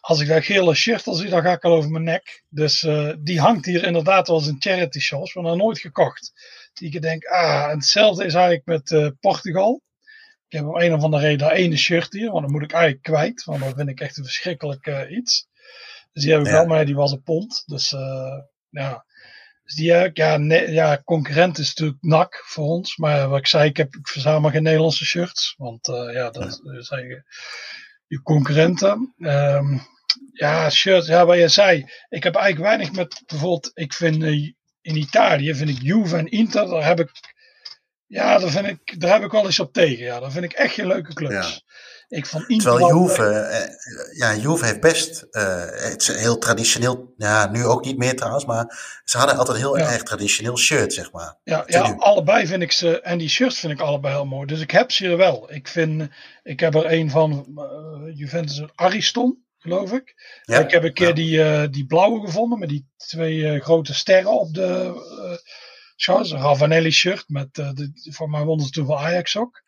als ik dat gele shirt al zie, dan ga ik al over mijn nek. Dus eh, die hangt hier inderdaad wel eens in charity shops, maar nog nooit gekocht. Die ik denk, ah, en hetzelfde is eigenlijk met eh, Portugal. Ik heb om een of andere reden dat ene shirt hier, want dat moet ik eigenlijk kwijt. Want dat vind ik echt een verschrikkelijk iets. Dus die heb ik Ja. wel, maar die was een pond. Dus ja. Dus die ik, ja, nee, ja, concurrent is natuurlijk NAC voor ons. Maar wat ik zei, ik, heb, ik verzamel geen Nederlandse shirts. Want eh, ja, dat zijn je, je concurrenten. Ehm, ja, shirts, ja, wat je zei. Ik heb eigenlijk weinig met, bijvoorbeeld, ik vind eh, in Italië, vind ik Juve en Inter, daar heb ik ja, daar, vind ik, daar heb ik wel eens op tegen. Ja, dat vind ik echt geen leuke clubs. Ik Inter Terwijl Juve, eh, ja, Juve heeft best, eh, het is heel traditioneel, ja, nu ook niet meer trouwens, maar ze hadden altijd heel Ja. erg traditioneel shirt, zeg maar. Ja, ja, allebei vind ik ze. En die shirts vind ik allebei heel mooi. Dus ik heb ze hier wel. Ik vind. Ik heb er een van eh, Juventus Ariston, geloof ik. Ja, ik heb een keer die, die blauwe gevonden. Met die twee grote sterren op de. shorts. Een Ravanelli shirt. Met, de, voor mij wonnen ze toen van Ajax ook.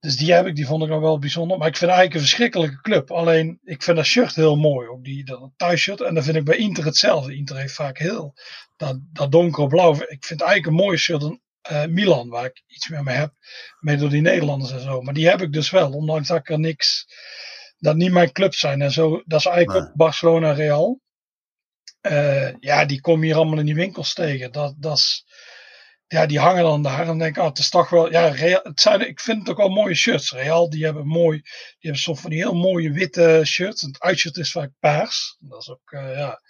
Dus die heb ik, die vond ik nog wel bijzonder. Maar ik vind eigenlijk een verschrikkelijke club. Alleen, ik vind dat shirt heel mooi. Ook die, dat thuisshirt. En dan vind ik bij Inter hetzelfde. Inter heeft vaak heel dat, dat donkerblauw. Ik vind eigenlijk een mooier shirt dan eh, Milan, waar ik iets meer mee heb. Mee door die Nederlanders en zo. Maar die heb ik dus wel, ondanks dat ik er niks. Dat niet mijn clubs zijn en zo. Dat is eigenlijk Nee. ook Barcelona Real. Eh, ja, die komen hier allemaal in die winkels tegen. Dat, dat is, ja, die hangen dan daar. En dan denk ik, oh, het is toch wel. Ja, Real, het zijn, ik vind het ook wel mooie shirts. Real, die hebben mooi. Die hebben soms van die heel mooie witte shirts. Het uitshirt is vaak paars. Dat is ook, eh, ja.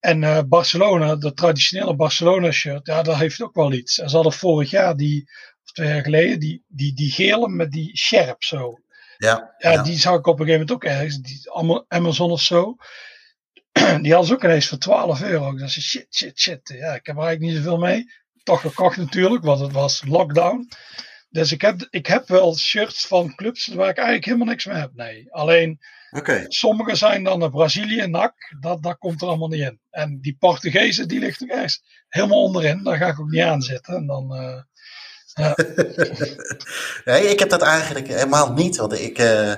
En eh, Barcelona, de traditionele Barcelona shirt, ja, dat heeft ook wel iets. En ze hadden vorig jaar die, of twee jaar geleden, die, die, die gele met die scherp zo. Ja, Ja, ja. die zag ik op een gegeven moment ook ergens. Die Ama- Amazon of zo. [clears throat] Die hadden ze ook ineens voor 12 euro. Ik dacht, shit, shit, shit. Ja, ik heb er eigenlijk niet zoveel mee. Toch gekocht natuurlijk, want het was lockdown. Dus ik heb, ik heb wel shirts van clubs waar ik eigenlijk helemaal niks mee heb. Nee, alleen Oké. sommige zijn dan naar Brazilië, NAC. Dat, dat komt er allemaal niet in. En die Portugezen, die ligt ook ergens helemaal onderin. Daar ga ik ook niet aan zitten. En dan, eh, [laughs] Nee, ik heb dat eigenlijk helemaal niet. Want ik, eh,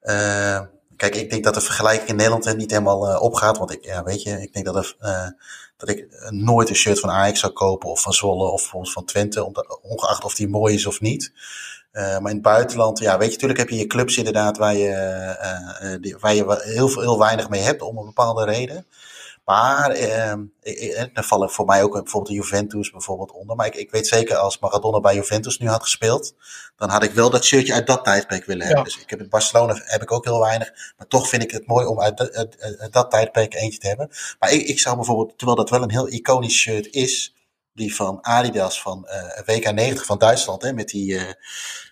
eh, kijk, ik denk dat de vergelijking in Nederland er niet helemaal eh, opgaat. Want ik, ja, weet je, ik denk dat, er, eh, dat ik eh, nooit een shirt van Ajax zou kopen of van Zwolle of van Twente, ongeacht of die mooi is of niet. Maar in het buitenland, ja, weet je, natuurlijk heb je je clubs inderdaad waar je, waar je heel, heel weinig mee hebt om een bepaalde reden. Maar eh, er vallen voor mij ook bijvoorbeeld de Juventus bijvoorbeeld onder. Maar ik, ik weet zeker als Maradona bij Juventus nu had gespeeld, dan had ik wel dat shirtje uit dat tijdperk willen hebben. Dus ik heb in Barcelona heb ik ook heel weinig. Maar toch vind ik het mooi om uit, uit, dat tijdperk eentje te hebben. Maar ik, ik zou bijvoorbeeld, terwijl dat wel een heel iconisch shirt is, die van Adidas van uh, WK 90 van Duitsland, hè, met die, uh,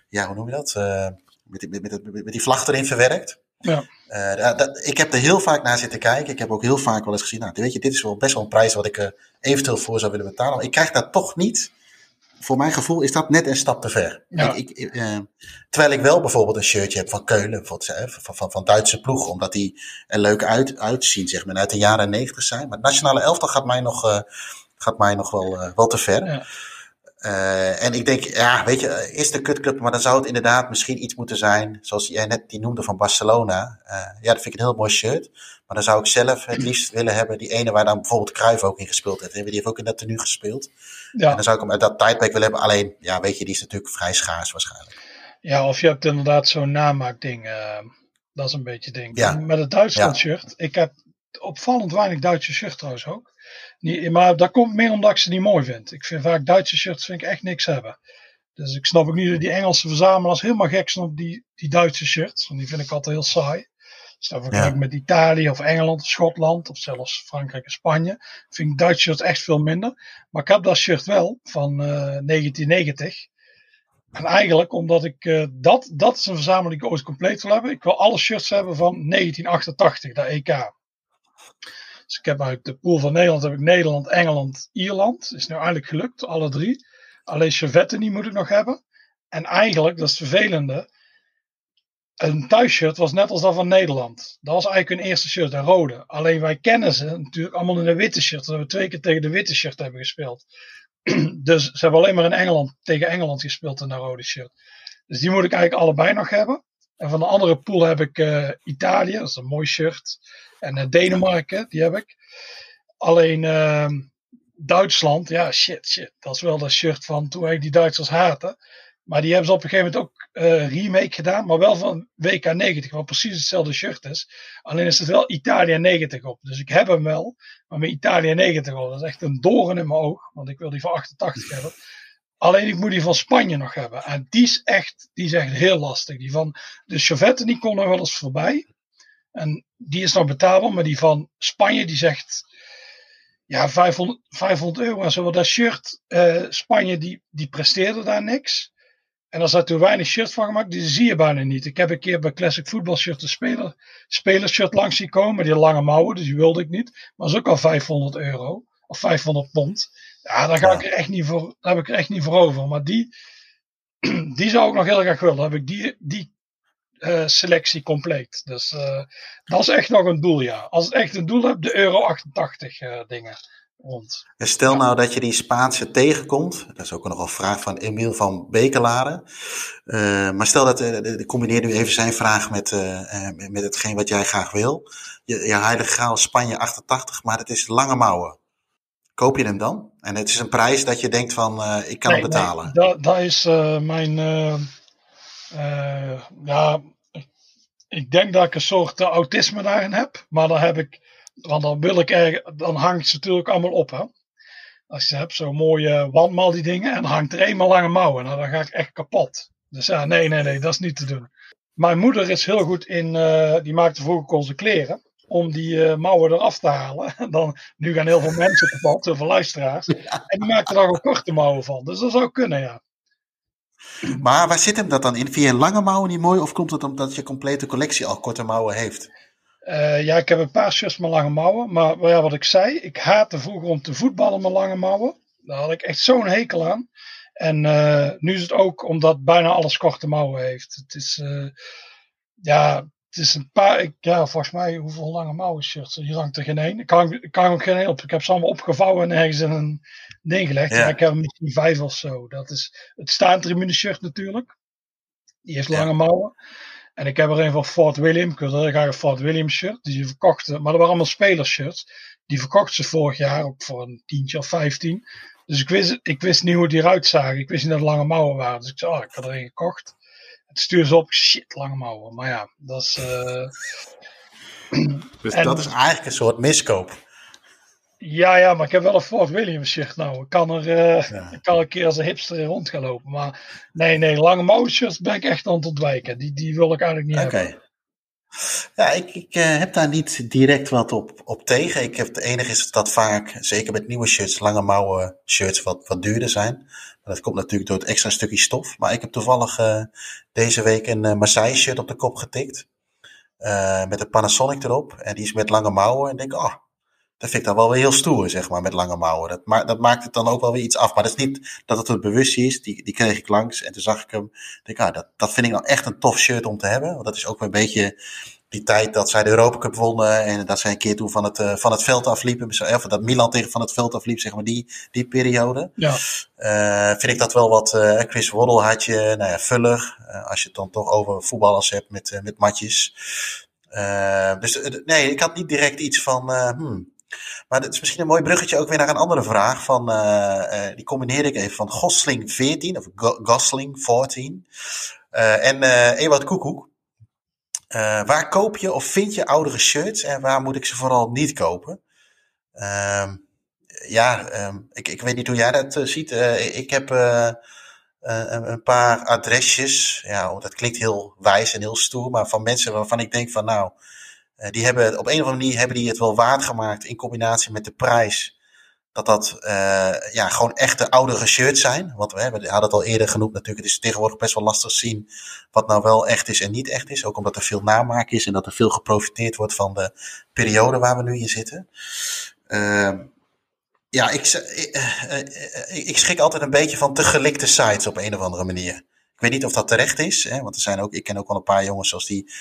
ja, hoe noem je dat? Uh, met, die, met, met, met, die vlag erin verwerkt. Ja. Uh, dat, ik heb er heel vaak naar zitten kijken. Ik heb ook heel vaak wel eens gezien, nou, weet je, dit is wel best wel een prijs wat ik er eventueel voor zou willen betalen. Maar ik krijg dat toch niet. Voor mijn gevoel is dat net een stap te ver. Ja. Ik, ik, uh, terwijl ik wel bijvoorbeeld een shirtje heb van Keulen, van, van, van Duitse ploeg, omdat die er leuk uit, uitzien, zeg maar, uit de jaren negentig zijn. Maar het nationale elftal gaat mij nog, gaat mij nog wel, wel te ver. Ja. Uh, en ik denk, ja, weet je, is de kutclub, maar dan zou het inderdaad misschien iets moeten zijn, zoals jij net die noemde van Barcelona. Uh, ja, dat vind ik een heel mooi shirt. Maar dan zou ik zelf het [clears throat] liefst willen hebben, die ene waar dan bijvoorbeeld Cruijff ook in gespeeld heeft. Die heeft ook in dat tenue gespeeld. Ja. En dan zou ik hem uit dat tijdperk willen hebben. Alleen, ja, weet je, die is natuurlijk vrij schaars waarschijnlijk. Ja, of je hebt inderdaad zo'n namaakding. Uh, dat is een beetje ding. Ja. Met het Duitsland shirt. Ik heb opvallend weinig Duitse shirt trouwens ook. Niet, maar dat komt meer omdat ik ze niet mooi vind. Ik vind vaak Duitse shirts vind ik echt niks hebben. Dus ik snap ook niet dat die Engelse verzamelaars helemaal gek zijn op die, die Duitse shirts. Want die vind ik altijd heel saai. Dus vergelijk met Italië of Engeland of Schotland of zelfs Frankrijk en Spanje. Vind ik Duitse shirts echt veel minder. Maar ik heb dat shirt wel van uh, eh, 1990. En eigenlijk omdat ik uh, dat, dat is een verzameling die ik ooit compleet wil hebben. Ik wil alle shirts hebben van 1988, dat EK. Dus ik heb uit de pool van Nederland heb ik Nederland, Engeland, Ierland. Is nu eigenlijk gelukt, alle drie. Alleen Servetten moet ik nog hebben. En eigenlijk, dat is het vervelende. Een thuisshirt was net als dat van Nederland. Dat was eigenlijk hun eerste shirt, een rode. Alleen wij kennen ze natuurlijk allemaal in een witte shirt. Dat we twee keer tegen de witte shirt hebben gespeeld. [clears throat] dus ze hebben alleen maar in Engeland tegen Engeland gespeeld in een rode shirt. Dus die moet ik eigenlijk allebei nog hebben. En van de andere pool heb ik uh, Italië, dat is een mooi shirt. En uh, Denemarken, die heb ik. Alleen uh, Duitsland, ja, shit, shit. Dat is wel dat shirt van toen ik die Duitsers haatte. Maar die hebben ze op een gegeven moment ook uh, remake gedaan, maar wel van WK 90, wat precies hetzelfde shirt is. Alleen is het wel Italië 90 op. Dus ik heb hem wel, maar met Italië 90 op. Dat is echt een doorn in mijn oog, want ik wil die van 88 hebben. Alleen ik moet die van Spanje nog hebben. En die is echt, die is heel lastig. Die van de Chauvetten die kon nog wel eens voorbij. En die is nog betaalbaar. Maar die van Spanje die zegt ja 500, 500 euro en zo. Dat shirt uh, Spanje die, die presteerde daar niks. En als er toen weinig shirt van gemaakt, die zie je bijna niet. Ik heb een keer bij Classic Football Shirt een speler, spelershirt langs zien komen. Die lange mouwen, dus die wilde ik niet. Maar dat is ook al 500 euro. Of 500 pond. Ja, daar, ga Ik er echt niet voor, daar heb ik er echt niet voor over. Maar die, [clears throat] die zou ik nog heel graag willen. Dan heb ik die, die uh, selectie compleet. Dus uh, dat is echt nog een doel, ja. Als het echt een doel heb, de Euro 88 uh, eh, dingen. Rond. Stel nou dat je die Spaanse tegenkomt. Dat is ook nog een vraag van Emiel van Bekelaren. maar stel dat, uh, combineer nu even zijn vraag met, met hetgeen wat jij graag wil. Je, je heilige graal Spanje 88, maar het is lange mouwen koop je hem dan? En het is een prijs dat je denkt van, uh, ik kan nee, hem betalen. Nee, dat, dat is uh, mijn, uh, ja, ik denk dat ik een soort autisme daarin heb. Maar dan heb ik, want dan wil ik er, dan hangt ze natuurlijk allemaal op. Hè? Als je hebt zo'n mooie wandmal die dingen en dan hangt er eenmaal lange mouwen. Nou, dan ga ik echt kapot. Dus ja, nee, nee, nee, dat is niet te doen. Mijn moeder is heel goed in, die maakte vroeger onze kleren om die uh, mouwen eraf te halen. [laughs] Dan, nu gaan heel veel mensen kapot, heel veel luisteraars. En die maken er ook korte mouwen van. Dus dat zou kunnen, ja. Maar waar zit hem dat dan in? Via een lange mouwen niet mooi? Of komt het omdat je complete collectie al korte mouwen heeft? Uh, ja, ik heb een paar shirts met lange mouwen. Maar ja, wat ik zei, ik haatte vroeger om te voetballen met lange mouwen. Daar had ik echt zo'n hekel aan. En uh, nu is het ook omdat bijna alles korte mouwen heeft. Het is, ja, het is een paar, ik, ja, volgens mij, hoeveel lange mouwen shirts? Hier hangt er geen één. Ik kan, ik kan ook geen één op. Ik heb ze allemaal opgevouwen en ergens in een ding gelegd. Ja. ik heb er misschien vijf of zo. Dat is het staantribune shirt natuurlijk. Die heeft lange mouwen. En ik heb er een van Fort William. Ik wil graag een Fort William shirt. Die verkochten, maar dat waren allemaal spelershirts. Die verkochten ze vorig jaar ook voor een tientje of vijftien. Dus ik wist, ik wist niet hoe die eruit zagen. Ik wist niet dat het lange mouwen waren. Dus ik zei, oh, ik had er een gekocht stuur ze op, shit, lange mouwen. Maar ja, dat is... Uh... dus dat is eigenlijk een soort miskoop. Ja, ja, maar ik heb wel een Fort Williams shirt nou. Ik kan er uh, ik kan een keer als een hipster rond gaan lopen. Maar nee, nee, lange mouwen shirts ben ik echt aan het ontwijken. Die, die wil ik eigenlijk niet hebben. Ja, ik, ik uh, heb daar niet direct wat op, op tegen. Ik heb, het enige is dat vaak, zeker met nieuwe shirts, lange mouwen shirts wat, wat duurder zijn. Dat komt natuurlijk door het extra stukje stof. Maar ik heb toevallig uh, deze week een uh, Marseille shirt op de kop getikt. met een Panasonic erop. En die is met lange mouwen. En denk, oh, dat vind ik dan wel weer heel stoer, zeg maar, met lange mouwen. Dat, ma dat maakt het dan ook wel weer iets af. Maar dat is niet dat het een bewustzijn is. Die, die kreeg ik langs en toen zag ik hem. Denk, ah, dat, dat vind ik nou echt een tof shirt om te hebben. Want dat is ook een beetje die tijd dat zij de Europa Cup wonnen. En dat zij een keer toen van het, uh, van het veld afliepen. Of dat Milan tegen van het veld afliep, zeg maar, die, die periode. Ja. Uh, vind ik dat wel wat. Uh, Chris Waddle had je, nou ja, Vuller. als je het dan toch over voetballers hebt met, met matjes. dus nee, ik had niet direct iets van. Hmm, maar het is misschien een mooi bruggetje ook weer naar een andere vraag. Van, uh, uh, die combineer ik even van Gosling 14 of Gosling 14. Uh, en Ewart Koekoek. waar koop je of vind je oudere shirts en waar moet ik ze vooral niet kopen? Ehm, ja, um, ik, ik weet niet hoe jij dat ziet. ik heb een, paar adresjes. Ja, dat klinkt heel wijs en heel stoer, maar van mensen waarvan ik denk van nou die hebben op een of andere manier hebben die het wel waard gemaakt in combinatie met de prijs. Dat dat uh, ja, gewoon echte oudere shirts zijn. Want we hebben, hadden het al eerder genoemd natuurlijk. Het is tegenwoordig best wel lastig zien wat nou wel echt is en niet echt is. Ook omdat er veel namaak is en dat er veel geprofiteerd wordt van de periode waar we nu in zitten. Uh, ja, ik, ik, uh, ik schrik altijd een beetje van te gelikte sites op een of andere manier. Ik weet niet of dat terecht is, hè, want er zijn ook, ik ken ook wel een paar jongens zoals die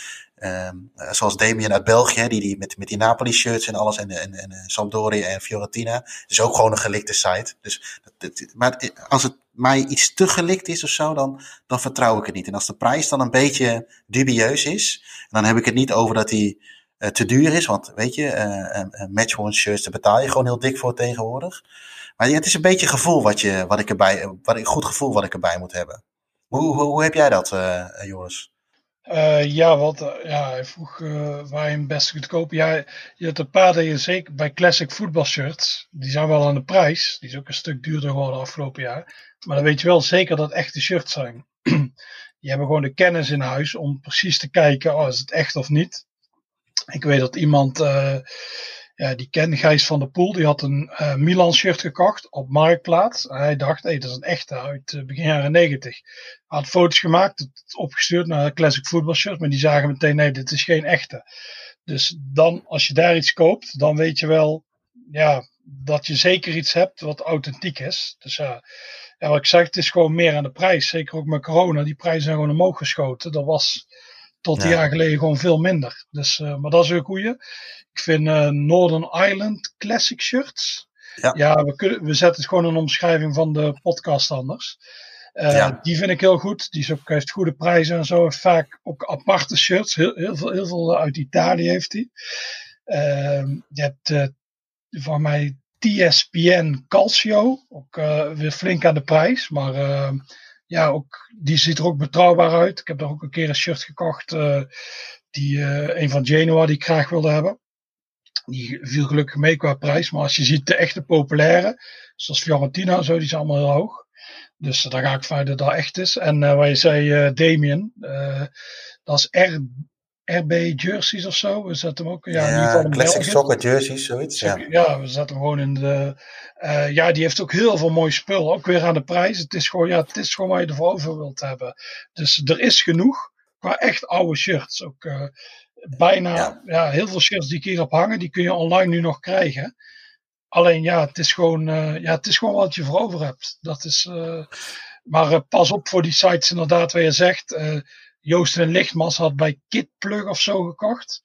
Um, zoals Damien uit België, die, die met, met die Napoli-shirts en alles, en, en, en eh, Sampdoria en Fiorentina. is ook gewoon een gelikte site. Dus, dat, maar als het mij iets te gelikt is of zo, dan, dan vertrouw ik het niet. En als de prijs dan een beetje dubieus is, dan heb ik het niet over dat die te duur is. Want weet je, uh, matchworn shirts, daar betaal je gewoon heel dik voor tegenwoordig. Maar het is een beetje gevoel wat, je, wat ik erbij, wat, een goed gevoel wat ik erbij moet hebben. Hoe, hoe, heb jij dat, Joris? Uh, ja, wat, ja, hij vroeg waar je hem best kopen. Ja, je hebt een paar je zeker bij classic voetbalshirts, die zijn wel aan de prijs. Die is ook een stuk duurder geworden afgelopen jaar. Maar dan weet je wel zeker dat het echte shirts zijn. [clears throat] die hebben gewoon de kennis in huis om precies te kijken, oh, is het echt of niet. Ik weet dat iemand ja, die kende Gijs van der Poel, die had een uh, Milan shirt gekocht op Marktplaats. Hij dacht, hey, dat is een echte uit uh, begin jaren negentig. Had foto's gemaakt, het opgestuurd naar een classic football shirt, maar die zagen meteen, nee, dit is geen echte. Dus dan, als je daar iets koopt, dan weet je wel, ja, dat je zeker iets hebt wat authentiek is. Dus ja, ja wat ik zeg, het is gewoon meer aan de prijs. Zeker ook met corona, die prijzen zijn gewoon omhoog geschoten. Dat was tot een jaar geleden gewoon veel minder. Dus, uh, maar dat is een goeie. Ik vind uh, Northern Island Classic Shirts. Ja, ja we, kunnen, we zetten het gewoon een omschrijving van de podcast anders. Uh, ja. Die vind ik heel goed. Die is ook, heeft goede prijzen en zo. Vaak ook aparte shirts. Heel, heel, veel, heel veel uit Italië heeft hij. Uh, je hebt van mij TSPN Calcio. Ook weer flink aan de prijs. Maar ja, ook, die ziet er ook betrouwbaar uit. Ik heb daar ook een keer een shirt gekocht. die een van Genoa die ik graag wilde hebben. Die viel gelukkig mee qua prijs. Maar als je ziet de echte populaire, zoals Fiorentina en zo, die zijn allemaal heel hoog. Dus daar ga ik vanuit dat dat echt is. En waar je zei, Damien, dat is R, RB jerseys of zo. We zetten hem ook. Ja, ja in ieder geval classic soccer jerseys, zoiets. Ja. ja, we zetten hem gewoon in de. ja, die heeft ook heel veel mooi spul. Ook weer aan de prijs. Het is gewoon, ja, het is gewoon waar je ervoor over wilt hebben. Dus er is genoeg qua echt oude shirts. Ook bijna ja. heel veel shirts die ik hierop hangen, die kun je online nu nog krijgen. Alleen ja, het is gewoon, uh, ja, het is gewoon wat je voor over hebt. Dat is, maar pas op voor die sites inderdaad waar je zegt. Joost en Lichtmas had bij Kitplug of zo gekocht.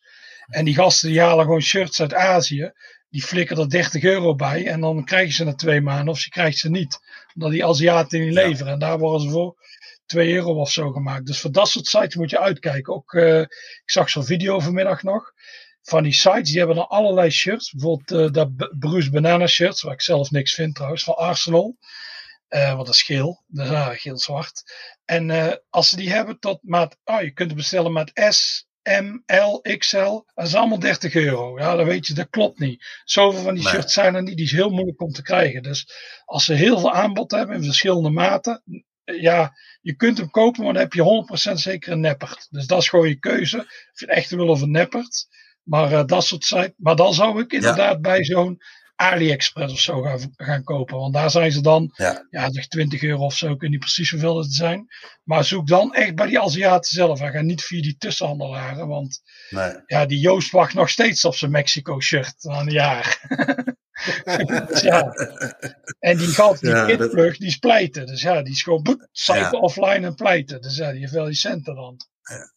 En die gasten die halen gewoon shirts uit Azië. Die flikken er 30 euro bij. En dan krijgen ze na twee maanden of ze krijgen ze niet. Omdat die Aziaten niet leveren. En daar worden ze voor 2 euro of zo gemaakt. Dus voor dat soort sites moet je uitkijken. Ook, uh, ik zag zo'n video vanmiddag nog. Van die sites, die hebben dan allerlei shirts. Bijvoorbeeld uh, dat Bruce Banana shirts, waar ik zelf niks vind trouwens, van Arsenal. Uh, want dat is geel. Dat geel-zwart. En als ze die hebben tot maat, oh, je kunt het bestellen met S, M, L, XL. Dat is allemaal 30 euro. Ja, dan weet je, dat klopt niet. Zoveel van die Nee. shirts zijn er niet. Die is heel moeilijk om te krijgen. Dus als ze heel veel aanbod hebben in verschillende maten. Ja, je kunt hem kopen, maar dan heb je 100% zeker een neppert. Dus dat is gewoon je keuze. Of je het echt wil of een neppert. Maar eh, dat soort. Maar dan zou ik inderdaad bij zo'n AliExpress of zo gaan, gaan kopen. Want daar zijn ze dan, Ja. ja, zeg 20 euro of zo. Ik weet niet precies hoeveel het zijn. Maar zoek dan echt bij die Aziaten zelf. En ga niet via die tussenhandelaren. Want Nee. ja, die Joost wacht nog steeds op zijn Mexico shirt na een jaar. Dus [laughs] ja. En die gaat die Ja, dat- die is pleiten. Dus ja, die is gewoon Ja. offline en pleiten. Dus ja, die heeft wel die centen dan. Ja,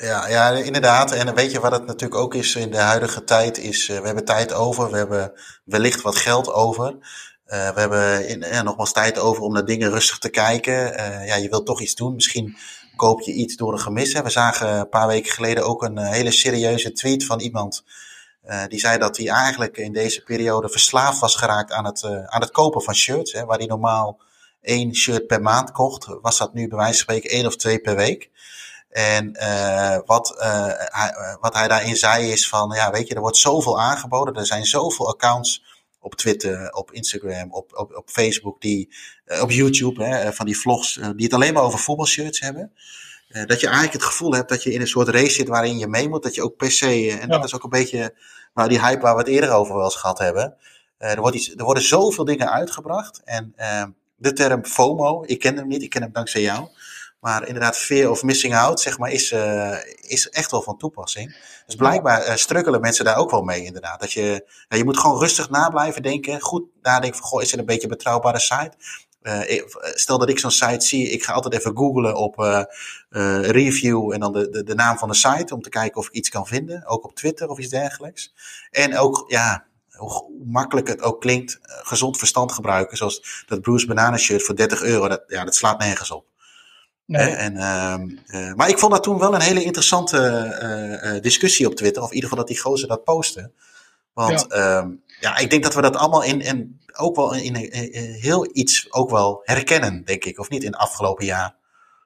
ja, inderdaad. En weet je wat het natuurlijk ook is in de huidige tijd? Is, eh, we hebben tijd over, we hebben wellicht wat geld over. Eh, we hebben in, nogmaals tijd over om naar dingen rustig te kijken. Eh, ja, je wilt toch iets doen. Misschien koop je iets door een gemis. We zagen een paar weken geleden ook een hele serieuze tweet van iemand. die zei dat hij eigenlijk in deze periode verslaafd was geraakt aan het, aan het kopen van shirts. Hè, waar hij normaal één shirt per maand kocht, was dat nu bij wijze van spreken één of twee per week. En eh, wat, eh, hij, eh, wat hij daarin zei is van, ja, weet je, er wordt zoveel aangeboden. Er zijn zoveel accounts op Twitter, op Instagram, op, op, op Facebook, die, op YouTube, hè, van die vlogs, die het alleen maar over voetbalshirts hebben. Dat je eigenlijk het gevoel hebt dat je in een soort race zit waarin je mee moet. Dat je ook per se, en Ja. dat is ook een beetje nou, die hype waar we het eerder over wel eens gehad hebben. Er, wordt iets, er worden zoveel dingen uitgebracht. En de term FOMO, ik ken hem niet, ik ken hem dankzij jou. Maar inderdaad, fear of missing out, zeg maar, is, eh, is echt wel van toepassing. Dus blijkbaar eh, struggelen mensen daar ook wel mee, inderdaad. Dat je, ja, je moet gewoon rustig na blijven denken. Goed nadenken van, goh, is het een beetje een betrouwbare site? Eh, stel dat ik zo'n site zie, ik ga altijd even googlen op review en dan de, de, de naam van de site om te kijken of ik iets kan vinden. Ook op Twitter of iets dergelijks. En ook, ja, hoe makkelijk het ook klinkt, gezond verstand gebruiken. Zoals dat Bruce Banana shirt voor 30 euro, dat, ja, dat slaat nergens op. Nee. Hè, En, ehm, eh, maar ik vond dat toen wel een hele interessante eh, eh, discussie op Twitter. Of in ieder geval dat die gozer dat postte. Want ja, ja ik denk dat we dat allemaal in, in ook wel in, in, in heel iets ook wel herkennen, denk ik. Of niet in het afgelopen jaar.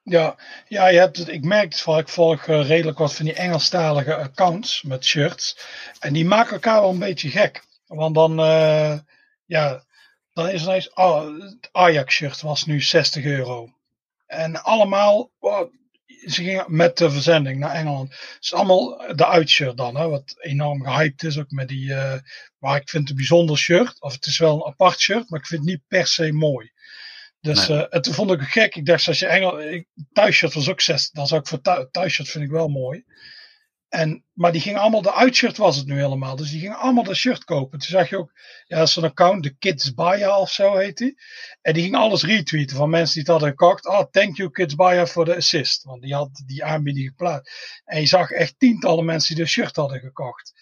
Ja, ja je hebt het, ik merk het wel, ik volg eh, redelijk wat van die Engelstalige accounts met shirts. En die maken elkaar wel een beetje gek. Want dan, eh, ja, dan is er ineens, oh, het Ajax shirt was nu 60 euro. En allemaal, oh, ze gingen met de verzending naar Engeland. Het is allemaal de uitshirt dan, hè, wat enorm gehyped is. Ook met die, eh, maar ik vind het een bijzonder shirt. Of het is wel een apart shirt, maar ik vind het niet per se mooi. Dus Nee. eh, toen vond ik het gek. Ik dacht, als je Engel, ik, thuisshirt was ook 60. Dan zou ik voor thu- thuisshirt vind ik wel mooi. En, maar die gingen allemaal, de uitshirt was het nu helemaal. Dus die gingen allemaal de shirt kopen. Toen zag je ook, ja, dat account, de Kids Baya of zo heet die. En die gingen alles retweeten van mensen die het hadden gekocht. Ah, thank you Kids Baya voor de assist. Want die had die aanbieding geplaatst. En je zag echt tientallen mensen die de shirt hadden gekocht.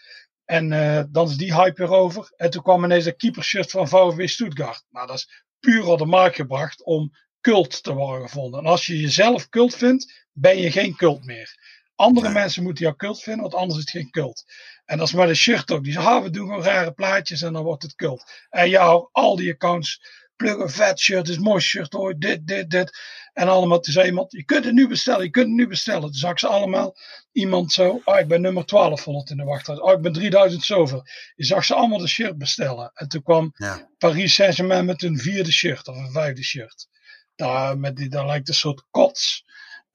En eh, dan is die hype weer over. En toen kwam ineens een keepershirt van VfB Stuttgart. Nou, dat is puur op de markt gebracht om cult te worden gevonden. En als je jezelf cult vindt, ben je geen cult meer. Andere mensen moeten jou cult vinden, want anders is het geen cult. En dat is met een shirt ook. Die zeggen, ah, we doen gewoon rare plaatjes en dan wordt het cult. En jou, al die accounts, plug een vet shirt, is mooi shirt hoor, dit, dit, dit. En allemaal, toen zei iemand, je kunt het nu bestellen, je kunt het nu bestellen. Toen zag ik ze allemaal, iemand zo, ah, ik ben nummer 1200 in de wachtlijst. Oh, ik ben 3000 zoveel. Je zag ze allemaal de shirt bestellen. En toen kwam Ja. Paris Saint-Germain met een vierde shirt of een vijfde shirt. Daar, met die, daar lijkt een soort kots.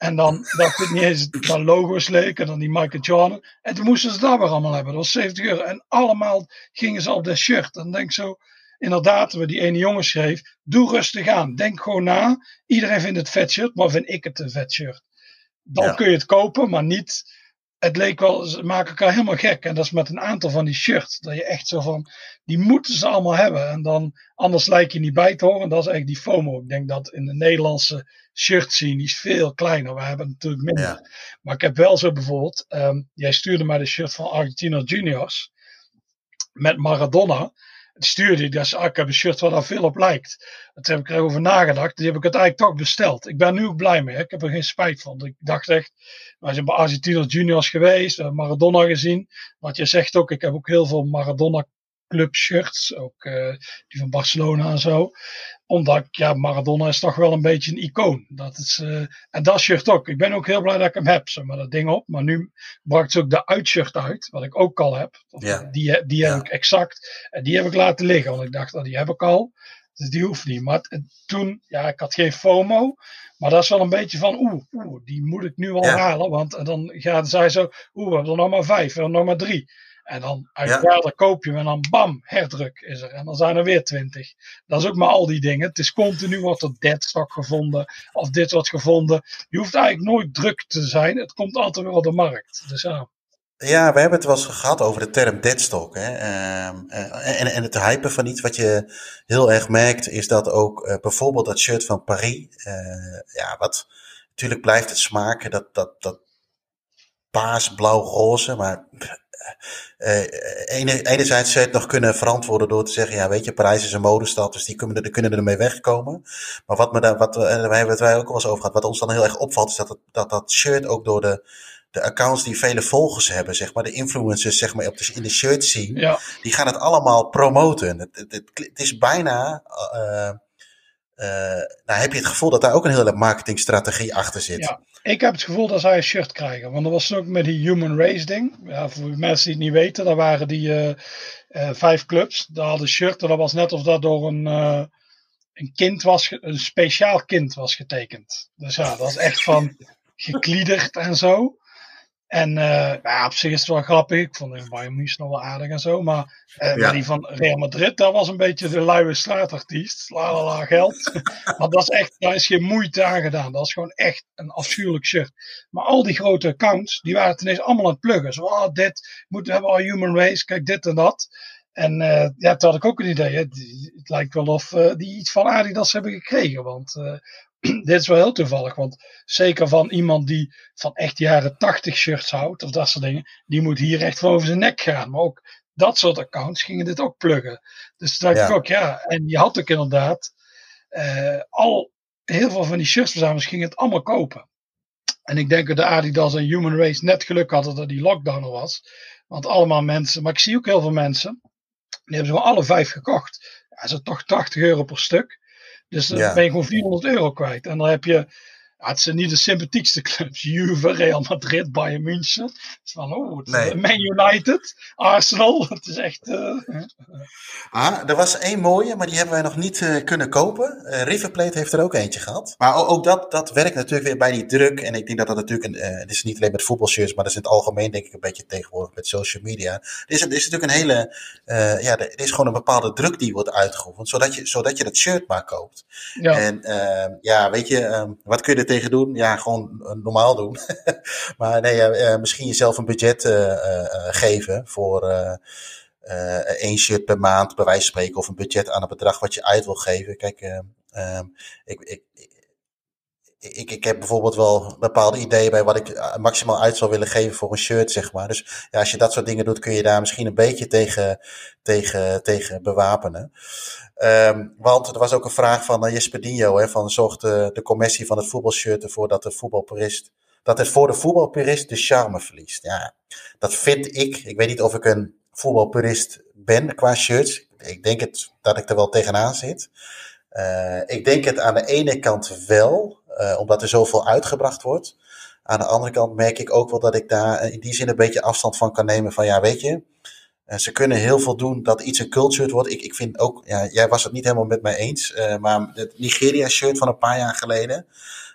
En dan dacht ik niet eens dat logo's leek en dan die Michael Jordan. En toen moesten ze dat weer allemaal hebben. Dat was 70 euro. En allemaal gingen ze op dat shirt. En dan denk ik zo, inderdaad, wat die ene jongen schreef. Doe rustig aan. Denk gewoon na. Iedereen vindt het vet shirt, maar vind ik het een vet shirt. Dan Ja. kun je het kopen, maar niet. Het leek wel, ze maken elkaar helemaal gek. En dat is met een aantal van die shirts. Dat je echt zo van, die moeten ze allemaal hebben. En dan, anders lijkt je niet bij te horen. Dat is eigenlijk die FOMO. Ik denk dat in de Nederlandse shirt scene die is veel kleiner. We hebben natuurlijk minder. Ja. Maar ik heb wel zo bijvoorbeeld, ehm, jij stuurde mij de shirt van Argentina Juniors. Met Maradona. Het stuurde ik, dat is, ah, ik heb een shirt waar daar veel op lijkt. Daar heb ik erover nagedacht. Die heb ik uiteindelijk toch besteld. Ik ben nu ook blij mee. Ik heb er geen spijt van. Ik dacht echt, wij zijn bij Argentina Juniors geweest. We hebben Maradona gezien. Wat je zegt ook, ik heb ook heel veel Maradona club shirts. Ook eh, die van Barcelona en zo. Omdat, ja, Maradona is toch wel een beetje een icoon. Dat is, uh, en dat shirt ook. Ik ben ook heel blij dat ik hem heb, zeg maar, dat ding op. Maar nu bracht ze ook de uitshirt uit, wat ik ook al heb. Ja. Die, die heb ik exact. En die heb ik laten liggen, want ik dacht, dat die heb ik al. Dus die hoeft niet. Maar toen, ja, ik had geen FOMO. Maar dat is wel een beetje van, oeh, oeh die moet ik nu al halen. Want dan gaat zij zo, oeh, we hebben er nog maar vijf, we hebben er nog maar drie. En dan uit ja. koop je hem en dan bam, herdruk is er. En dan zijn er weer twintig. Dat is ook maar al die dingen. Het is continu wordt er deadstock gevonden. Of dit wordt gevonden. Je hoeft eigenlijk nooit druk te zijn. Het komt altijd weer op de markt. Dus ja. Ja, we hebben het wel eens gehad over de term deadstock. Hè? Ehm, eh, en, en het hypen van iets. Wat je heel erg merkt, is dat ook uh, bijvoorbeeld dat shirt van Paris. Uh, ja, wat natuurlijk blijft het smaken. Dat, dat, dat paas, blauw, roze. Maar uh, enerzijds zou je het nog kunnen verantwoorden door te zeggen, ja, weet je, Parijs is een modestad, dus die kunnen, er, kunnen ermee wegkomen. Maar wat me daar, wat, wij hebben het wij ook al eens over gehad, wat ons dan heel erg opvalt, is dat het, dat, dat shirt ook door de, de accounts die vele volgers hebben, zeg maar, de influencers, zeg maar, op de, in de shirt zien, ja. die gaan het allemaal promoten. Het, het, het, het is bijna, uh, uh, nou heb je het gevoel dat daar ook een hele marketingstrategie achter zit. Ja. Ik heb het gevoel dat zij een shirt krijgen. Want dat was ook met die Human Race ding. Ja, voor mensen die het niet weten, daar waren die uh, uh, vijf clubs. Daar hadden shirt en dat was net of dat door een, een kind was, een speciaal kind was getekend. Dus ja, dat was echt van gekliederd en zo. En uh, ja, op zich is het wel grappig. Ik vond de Bayern München nog wel aardig en zo. Maar, uh, ja. die van Real Madrid, dat was een beetje de luie straatartiest. La la la geld. [laughs] maar dat is echt, daar is geen moeite aan gedaan. Dat is gewoon echt een afschuwelijk shirt. Maar al die grote accounts, die waren ineens allemaal aan het pluggen. Zo, oh, dit, moeten we hebben al human race, kijk dit en dat. En uh, ja, toen had ik ook een idee. Het lijkt wel of uh, die iets van Adidas hebben gekregen. Want uh, [clears throat] dit is wel heel toevallig, want zeker van iemand die van echt jaren 80 shirts houdt of dat soort dingen, die moet hier echt van over zijn nek gaan. Maar ook dat soort accounts gingen dit ook pluggen. Dus toen dacht ja. ik ook, ja, en je had ook inderdaad al heel veel van die shirtsverzamelaars gingen het allemaal kopen. En ik denk dat de Adidas en Human Race net geluk hadden dat die lockdown er was. Want allemaal mensen, maar ik zie ook heel veel mensen, die hebben ze alle vijf gekocht. Ja, dat is toch 80 euro per stuk. Dus dan ja. ben je gewoon 400 euro kwijt. En dan heb je, ja, het zijn niet de sympathiekste clubs. [laughs] Juve, Real Madrid, Bayern München. Het is van, oh, het nee. Man United, Arsenal. [laughs] Het is echt... Uh, ah, er was één mooie, maar die hebben wij nog niet uh, kunnen kopen. Uh, River Plate heeft er ook eentje gehad. Maar ook, ook, dat, dat werkt natuurlijk weer bij die druk. En ik denk dat dat natuurlijk, een, het is niet alleen met voetbalshirts, maar dat is in het algemeen denk ik een beetje tegenwoordig met social media. Er is, er is natuurlijk een hele, ja, er is gewoon een bepaalde druk die wordt uitgeoefend, zodat je, zodat je dat shirt maar koopt. Ja. En ja, weet je, wat kun je er tegen doen? Ja, gewoon normaal doen. [laughs] maar nee, uh, misschien jezelf een budget uh, geven voor één shirt per maand, bij wijze van spreken, of een budget aan het bedrag wat je uit wil geven. Kijk, ik, ik, ik, ik heb bijvoorbeeld wel bepaalde ideeën bij wat ik maximaal uit zou willen geven voor een shirt, zeg maar. Dus ja, als je dat soort dingen doet, kun je daar misschien een beetje tegen, tegen, tegen bewapenen. Um, want er was ook een vraag van uh, Jesper Dinho, hè, van zorgt de, de commissie van het voetbalshirt ervoor dat de voetbalpurist, dat het voor de voetbalpurist de charme verliest. Ja, dat vind ik. Ik weet niet of ik een voetbalpurist ben qua shirts. Ik denk het, dat ik er wel tegenaan zit. Uh, ik denk het aan de ene kant wel, uh, omdat er zoveel uitgebracht wordt. Aan de andere kant merk ik ook wel dat ik daar in die zin een beetje afstand van kan nemen van ja, weet je, uh, ze kunnen heel veel doen dat iets een culture wordt. Ik, ik vind ook, ja, jij was het niet helemaal met mij eens, uh, maar het Nigeria shirt van een paar jaar geleden,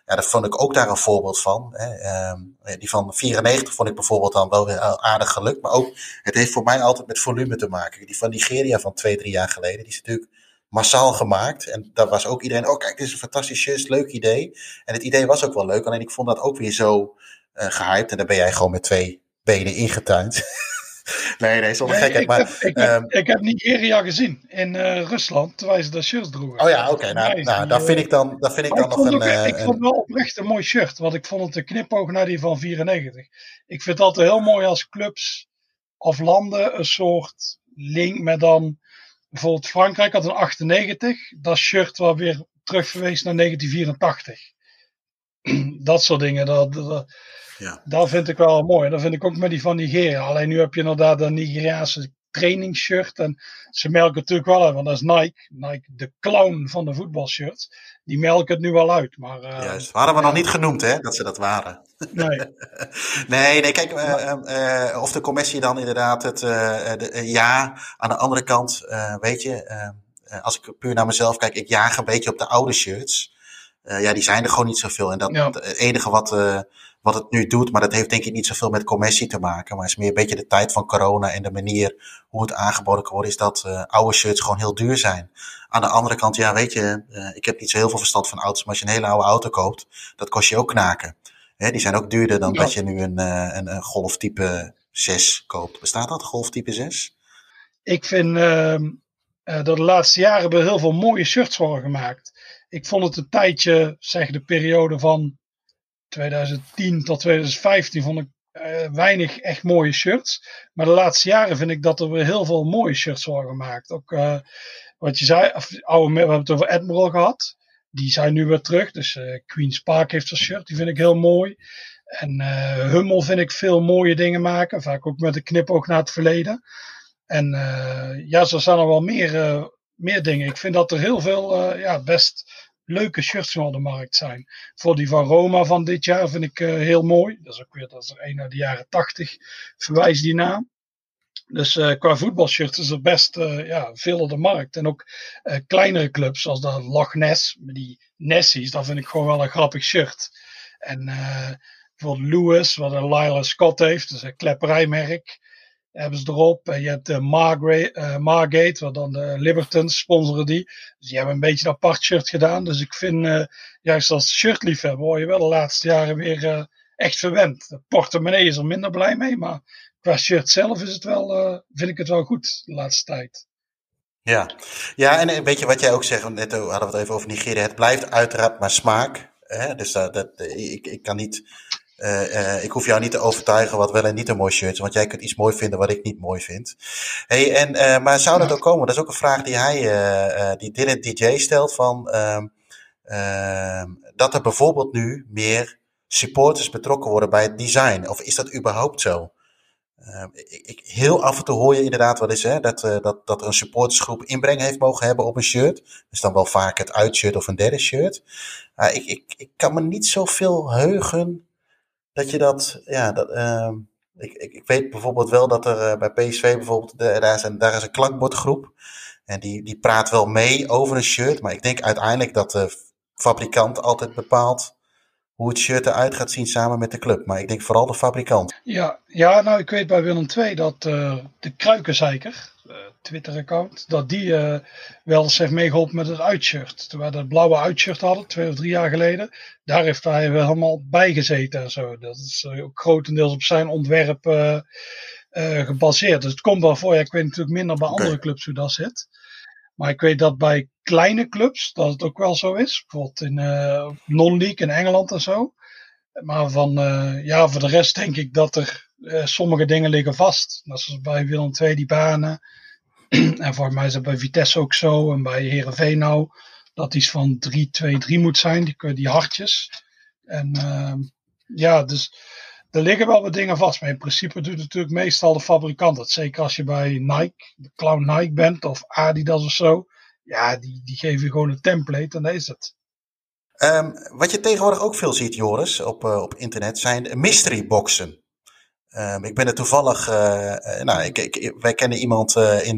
ja, daar vond ik ook daar een voorbeeld van. Hè. Uh, die van 94 vond ik bijvoorbeeld dan wel weer aardig gelukt, maar ook, het heeft voor mij altijd met volume te maken. Die van Nigeria van twee, drie jaar geleden, die is natuurlijk massaal gemaakt. En daar was ook iedereen, oh kijk, dit is een fantastisch shirt, leuk idee. En het idee was ook wel leuk, alleen ik vond dat ook weer zo uh, gehyped. En daar ben jij gewoon met twee benen ingetuind. [laughs] nee, nee, zonder nee, gekheid. Maar, heb, ik, um, heb, ik heb Nigeria gezien in uh, Rusland, terwijl ze dat shirt droegen. Oh ja, oké. Okay, nou, nou daar vind ik dan, daar vind ik dan nog een... Ook, uh, ik vond wel oprecht een mooi shirt, want ik vond het een knipoog naar die van 94. Ik vind het altijd heel mooi als clubs of landen een soort link met dan bijvoorbeeld Frankrijk had een 98. Dat shirt was weer terugverwezen naar 1984. [clears throat] dat soort dingen. Dat, dat, ja. dat vind ik wel mooi. Dat vind ik ook met die van Nigeria. Alleen nu heb je inderdaad de Nigeriaanse trainingsshirt. En ze melken het natuurlijk wel uit, want dat is Nike. Nike, de clown van de voetbalshirts. Die melken het nu wel uit. Maar, uh, Juist, hadden we nog niet genoemd hè, dat ze dat waren. Nee. [laughs] nee, nee, kijk, uh, uh, of de commissie dan inderdaad het de, ja, aan de andere kant, weet je, als ik puur naar mezelf kijk, ik jaag een beetje op de oude shirts. ja, die zijn er gewoon niet zoveel. En dat ja. het enige wat wat het nu doet. Maar dat heeft denk ik niet zoveel met commissie te maken. Maar het is meer een beetje de tijd van corona en de manier hoe het aangeboden kan worden. Is dat oude shirts gewoon heel duur zijn. Aan de andere kant, ja weet je, ik heb niet zo heel veel verstand van auto's. Maar als je een hele oude auto koopt, dat kost je ook knaken. Hè, die zijn ook duurder dan ja. dat je nu een, uh, een, een Golf type 6 koopt. Bestaat dat, Golf type 6? Ik vind ehm, dat de laatste jaren hebben heel veel mooie shirts worden gemaakt. Ik vond het een tijdje, zeg de periode van 2010 tot 2015 vond ik uh, weinig echt mooie shirts. Maar de laatste jaren vind ik dat er weer heel veel mooie shirts worden gemaakt. Ook uh, wat je zei, of, oude, we hebben het over Admiral gehad. Die zijn nu weer terug. Dus uh, Queen's Park heeft een shirt, die vind ik heel mooi. En Hummel vind ik veel mooie dingen maken. Vaak ook met een knipoog naar het verleden. En ja, zo zijn er wel meer, meer dingen. Ik vind dat er heel veel ja, best leuke shirts op de markt zijn. Voor die van Roma van dit jaar vind ik heel mooi. Dat is ook weer dat is er een uit de jaren 80, verwijst die naam. Dus uh, qua voetbalshirts is er best uh, ja, veel op de markt. En ook kleinere clubs zoals de Loch Ness, die Nessies, dat vind ik gewoon wel een grappig shirt. En bijvoorbeeld Lewis, wat een Lila Scott heeft, dus een klepperijmerk hebben ze erop. En je hebt de Margate, Margate, wat dan de Libertons sponsoren die. Dus die hebben een beetje een apart shirt gedaan. Dus ik vind, juist als shirtliefhebber, word je wel de laatste jaren weer echt verwend. De portemonnee is er minder blij mee, maar qua shirt zelf is het wel, vind ik het wel goed de laatste tijd. Ja. ja, en weet je wat jij ook zegt, net hadden we het even over Nigeria. Het blijft uiteraard maar smaak. Hè? Dus dat, dat, ik, ik kan niet uh, uh, ik hoef jou niet te overtuigen wat wel en niet een mooi shirt is, want jij kunt iets mooi vinden wat ik niet mooi vind. Hey, en, uh, maar zou dat ook komen? Dat is ook een vraag die hij, die Dylan DJ stelt van, ehm, dat er bijvoorbeeld nu meer supporters betrokken worden bij het design. Of is dat überhaupt zo? Ehm, ik, heel af en toe hoor je inderdaad wel eens hè, dat, dat, dat er een supportersgroep inbreng heeft mogen hebben op een shirt. Dus dan wel vaak het uitshirt of een derde shirt. ik, ik, ik kan me niet zoveel heugen dat je dat, ja, dat, uh, ik, ik, ik, weet bijvoorbeeld wel dat er uh, bij PSV bijvoorbeeld, daar, is een, daar is een klankbordgroep. En die, die praat wel mee over een shirt. Maar ik denk uiteindelijk dat de fabrikant altijd bepaalt hoe het shirt eruit gaat zien samen met de club. Maar ik denk vooral de fabrikant. Ja, ja nou ik weet bij Willem II dat uh, de Kruikenzeiker, uh, Twitter-account, dat die uh, wel eens heeft meegeholpen met het uitshirt. Toen we dat blauwe uitshirt hadden, twee of drie jaar geleden, daar heeft hij wel helemaal bij gezeten en zo. Dat is ook grotendeels op zijn ontwerp gebaseerd. Dus het komt wel voor. Ja, ik weet natuurlijk minder bij okay. andere clubs hoe dat zit. Maar ik weet dat bij kleine clubs dat het ook wel zo is. Bijvoorbeeld in uh, non-league in Engeland en zo. Maar van, uh, ja, voor de rest denk ik dat er uh, sommige dingen liggen vast. Dat is bij Willem II die banen. [clears throat] en voor mij is het bij Vitesse ook zo. En bij Herenveen nou. Dat iets van 3-2-3 moet zijn. Die, die hartjes. En ja, dus er liggen wel wat dingen vast. Maar in principe doet natuurlijk meestal de fabrikant dat. Zeker als je bij Nike, de clown Nike bent of Adidas of zo. Ja, die, die geven je gewoon een template en dat is het. Um, wat je tegenwoordig ook veel ziet, Joris, op, uh, op internet, zijn mystery boxen. Um, ik ben er toevallig, uh, uh, nou, ik, wij kennen iemand in,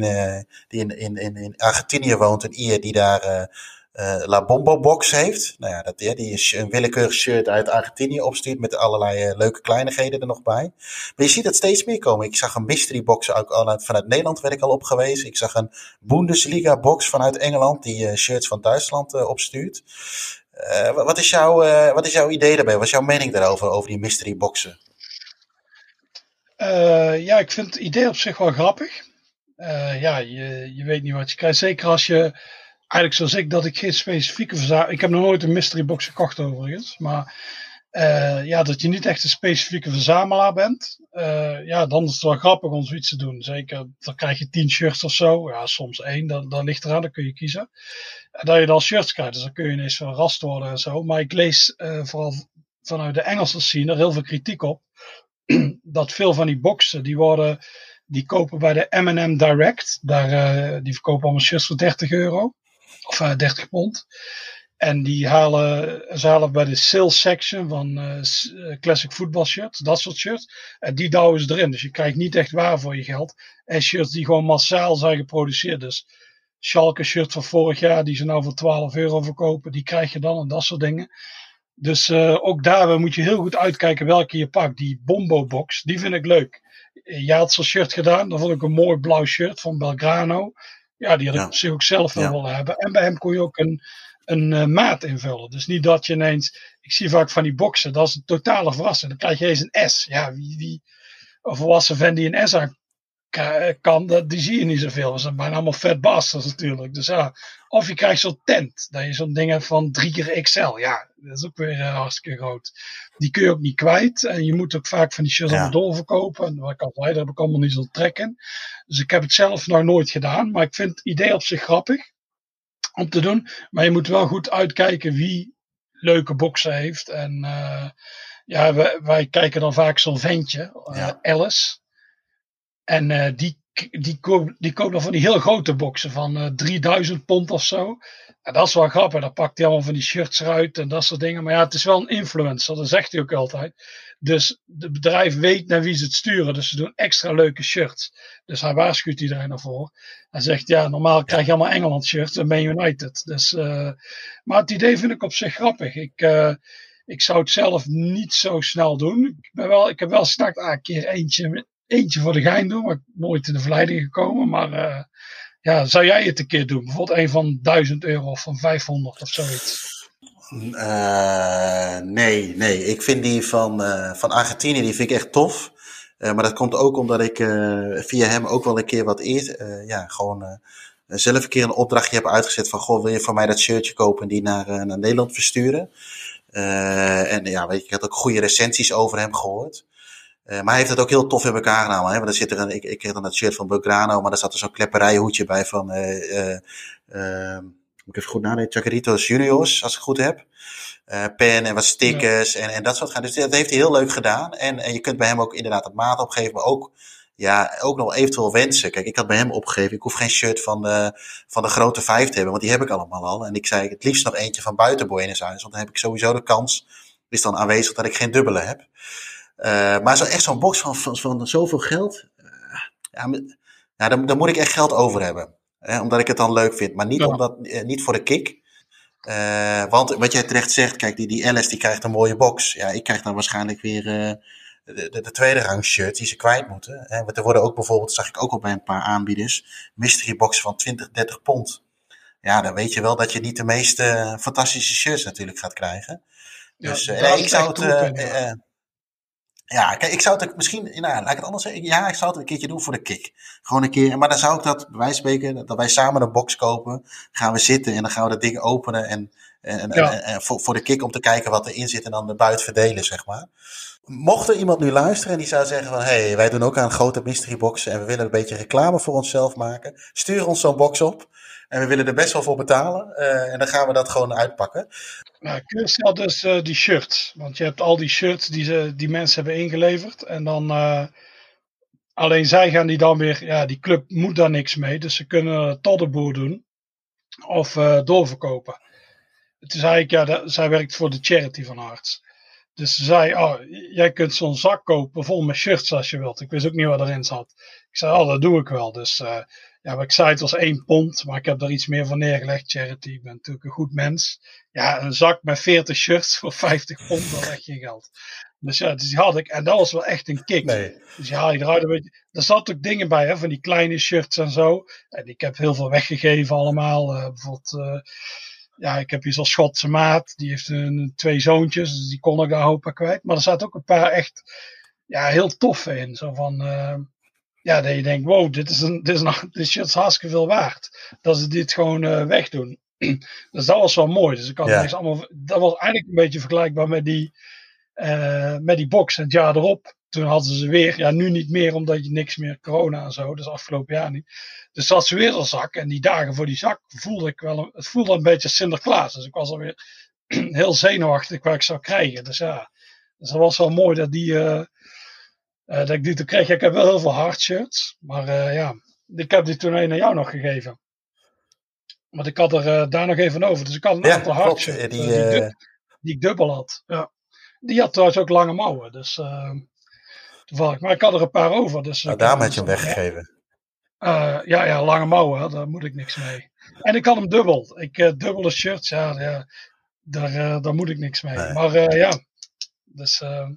die in, in, in Argentinië woont, een IE, die daar uh, La Bombo Box heeft. Nou ja, dat, die is een willekeurig shirt uit Argentinië opstuurt met allerlei uh, leuke kleinigheden er nog bij. Maar je ziet het steeds meer komen. Ik zag een mystery box ook al uit, vanuit Nederland werd ik al op geweest. Ik zag een Bundesliga box vanuit Engeland die uh, shirts van Duitsland opstuurt. wat, is jouw, wat is jouw idee daarbij? Wat is jouw mening daarover, over die mystery boxen? ja, ik vind het idee op zich wel grappig. ja, je, je weet niet wat je krijgt. Zeker als je eigenlijk zoals ik, dat ik geen specifieke verzameling... Ik heb nog nooit een mystery box gekocht overigens. Maar uh, ja, dat je niet echt een specifieke verzamelaar bent. Uh, ja, dan is het wel grappig om zoiets te doen. Zeker, dan krijg je tien shirts of zo. Ja, soms één, dan, dan ligt eraan, dan kun je kiezen. En dat je dan shirts krijgt, dus dan kun je ineens verrast worden en zo. Maar ik lees uh, vooral vanuit de Engelse scene er heel veel kritiek op. [clears throat] dat veel van die boxen, die worden die kopen bij de M&M Direct. Daar, die verkopen allemaal shirts voor 30 euro. Of 30 pond. En die halen, ze halen bij de sales section van uh, classic football shirts, dat soort shirts. En die douwen ze erin. Dus je krijgt niet echt waar voor je geld. En shirts die gewoon massaal zijn geproduceerd. Dus Schalke shirt van vorig jaar, die ze nou voor 12 euro verkopen, die krijg je dan en dat soort dingen. Dus ook daar moet je heel goed uitkijken welke je pakt. Die Bombo Box, die vind ik leuk. Je had zo'n shirt gedaan, dan vond ik een mooi blauw shirt van Belgrano. Ja, die had ik op zich ook zelf wel willen hebben. En bij hem kon je ook een een uh, maat invullen. Dus niet dat je ineens, ik zie vaak van die boxen, dat is een totale verrassing. Dan krijg je eens een S. Ja, wie, wie een volwassen vent die een S aan kan, dat, die zie je niet zoveel. Dat zijn bijna allemaal fat bastards natuurlijk. Dus ja, of je krijgt zo'n tent, dat je zo'n ding hebt van 3 keer XL. Ja, dat is ook weer uh, hartstikke groot. Die kun je ook niet kwijt. En je moet ook vaak van die shirts ja. doorverkopen. En wat ik al zei, daar heb ik allemaal niet zo trekken. Dus ik heb het zelf nog nooit gedaan. Maar ik vind het idee op zich grappig om te doen. Maar je moet wel goed uitkijken wie leuke boksen heeft. En uh, ja, wij, wij, kijken dan vaak zo'n ventje, uh, ja. Alice. En uh, die, die, die koopt dan van die heel grote boksen van 3000 pond of zo. En dat is wel grappig. Dan pakt hij allemaal van die shirts eruit en dat soort dingen. Maar ja, het is wel een influencer, dat zegt hij ook altijd. Dus het bedrijf weet naar wie ze het sturen. Dus ze doen extra leuke shirts. Dus hij waarschuwt iedereen ervoor. Hij zegt, ja, normaal krijg je allemaal Engeland shirts en Man United. Dus, uh, maar het idee vind ik op zich grappig. Ik, ik zou het zelf niet zo snel doen. Ik, ben wel, ik heb wel straks een keer eentje, eentje voor de gein doen. Maar nooit in de verleiding gekomen. Maar uh, ja, zou jij het een keer doen? Bijvoorbeeld een van 1000 euro of van 500 of zoiets. Uh, nee, nee. Ik vind die van, uh, van Argentinië die vind ik echt tof. Maar dat komt ook omdat ik via hem ook wel een keer wat eer, ja, gewoon zelf een keer een opdrachtje heb uitgezet van, goh, wil je voor mij dat shirtje kopen en die naar, naar Nederland versturen? en ja, weet je, ik had ook goede recensies over hem gehoord. Maar hij heeft het ook heel tof in elkaar genomen. Hè? Want er zit er een, ik, ik kreeg dan het shirt van Belgrano, maar daar zat er zo'n klepperijhoedje bij van, moet ik even goed nadenken, Chacaritos Juniors, als ik het goed heb. Uh, pen en wat stickers en, en dat soort dingen. Dus dat heeft hij heel leuk gedaan. En, en je kunt bij hem ook inderdaad een maat opgeven, maar ook, ja, ook nog eventueel wensen. Kijk, ik had bij hem opgegeven, ik hoef geen shirt van de, van de grote vijf te hebben, want die heb ik allemaal al. En ik zei het liefst nog eentje van buiten Buenos Aires, want dan heb ik sowieso de kans, is dan aanwezig dat ik geen dubbele heb. Uh, maar zo, echt zo'n box van, van, van zoveel geld, uh, ja, ja dan, dan moet ik echt geld over hebben. Hè, omdat ik het dan leuk vind. Maar niet, omdat, eh, niet voor de kick. Uh, want wat jij terecht zegt, kijk, die, die Alice die krijgt een mooie box. Ja, ik krijg dan waarschijnlijk weer uh, de, de, de, tweede rang shirt die ze kwijt moeten. Hè. Want er worden ook bijvoorbeeld, zag ik ook al bij een paar aanbieders, mystery boxen van 20, 30 pond. Ja, dan weet je wel dat je niet de meeste fantastische shirts natuurlijk gaat krijgen. Dus uh, ik zou het. Ja, kijk, ik zou het misschien, nou, laat ik het anders zeggen. Ja, ik zou het een keertje doen voor de kick. Gewoon een keer, maar dan zou ik dat, bij wijze van spreken, dat wij samen een box kopen. Gaan we zitten en dan gaan we dat ding openen en, en, ja. en, en voor, voor de kick om te kijken wat erin zit en dan de buit verdelen, zeg maar. Mocht er iemand nu luisteren en die zou zeggen van, hé, hey, wij doen ook aan grote mystery boxen en we willen een beetje reclame voor onszelf maken. Stuur ons zo'n box op. En we willen er best wel voor betalen. Uh, en dan gaan we dat gewoon uitpakken. Nou, stel dus uh, die shirts. Want je hebt al die shirts die, ze, die mensen hebben ingeleverd. En dan uh, alleen zij gaan die dan weer. Ja, die club moet daar niks mee. Dus ze kunnen tot de boer doen. Of doorverkopen. Het is eigenlijk, ja, dat, zij werkt voor de charity van Arts. Dus ze zei, oh, jij kunt zo'n zak kopen vol met shirts als je wilt. Ik wist ook niet wat erin zat. Ik zei, oh, dat doe ik wel. Dus ja, wat ik zei, het was één pond, maar ik heb daar iets meer van neergelegd. Charity, ik ben natuurlijk een goed mens. Ja, een zak met 40 shirts voor 50 pond, dat is echt geen geld. Dus ja, dus die had ik. En dat was wel echt een kick. Nee. Dus ja, je eruit een beetje. Er zat ook dingen bij, hè, van die kleine shirts en zo. En ik heb heel veel weggegeven allemaal. Uh, bijvoorbeeld... Uh, ja, ik heb hier zo'n Schotse maat. Die heeft een, twee zoontjes. Dus die kon ik daar hopen kwijt. Maar er zaten ook een paar echt ja, heel toffe in. Zo van, uh, ja, dat je denkt, wow, dit is, een, dit is, nog, [laughs] dit is hartstikke veel waard. Dat ze dit gewoon uh, wegdoen. [clears throat] dus dat was wel mooi. Dus ik had ja. allemaal, dat was eigenlijk een beetje vergelijkbaar met die, uh, met die box. En het jaar erop, toen hadden ze weer, ja, nu niet meer, omdat je niks meer corona en zo, dus afgelopen jaar niet. Dus zat ze weer een zak. En die dagen voor die zak voelde ik wel, het voelde een beetje Sinterklaas. Dus ik was alweer [clears throat] heel zenuwachtig wat ik zou krijgen. Dus ja, dus dat was wel mooi dat die, uh, dat ik die toen kreeg. Ik heb wel heel veel hardshirts. Maar ja, ik heb die toen een aan jou nog gegeven. Want ik had er daar nog even over. Dus ik had een Ja, aantal hardshirts Die, die, eh, ik dubbel had. Ja. Die had trouwens ook lange mouwen. Dus eh, toevallig. Maar ik had er een paar over. Dus nou, daarom heb had je hem weggegeven. eh, ja, ja, lange mouwen, hè, daar moet ik niks mee. En ik had hem dubbel. Ik eh, dubbele shirts, ja, ja daar, eh, daar moet ik niks mee. Nee. Maar eh, ja, dus eh,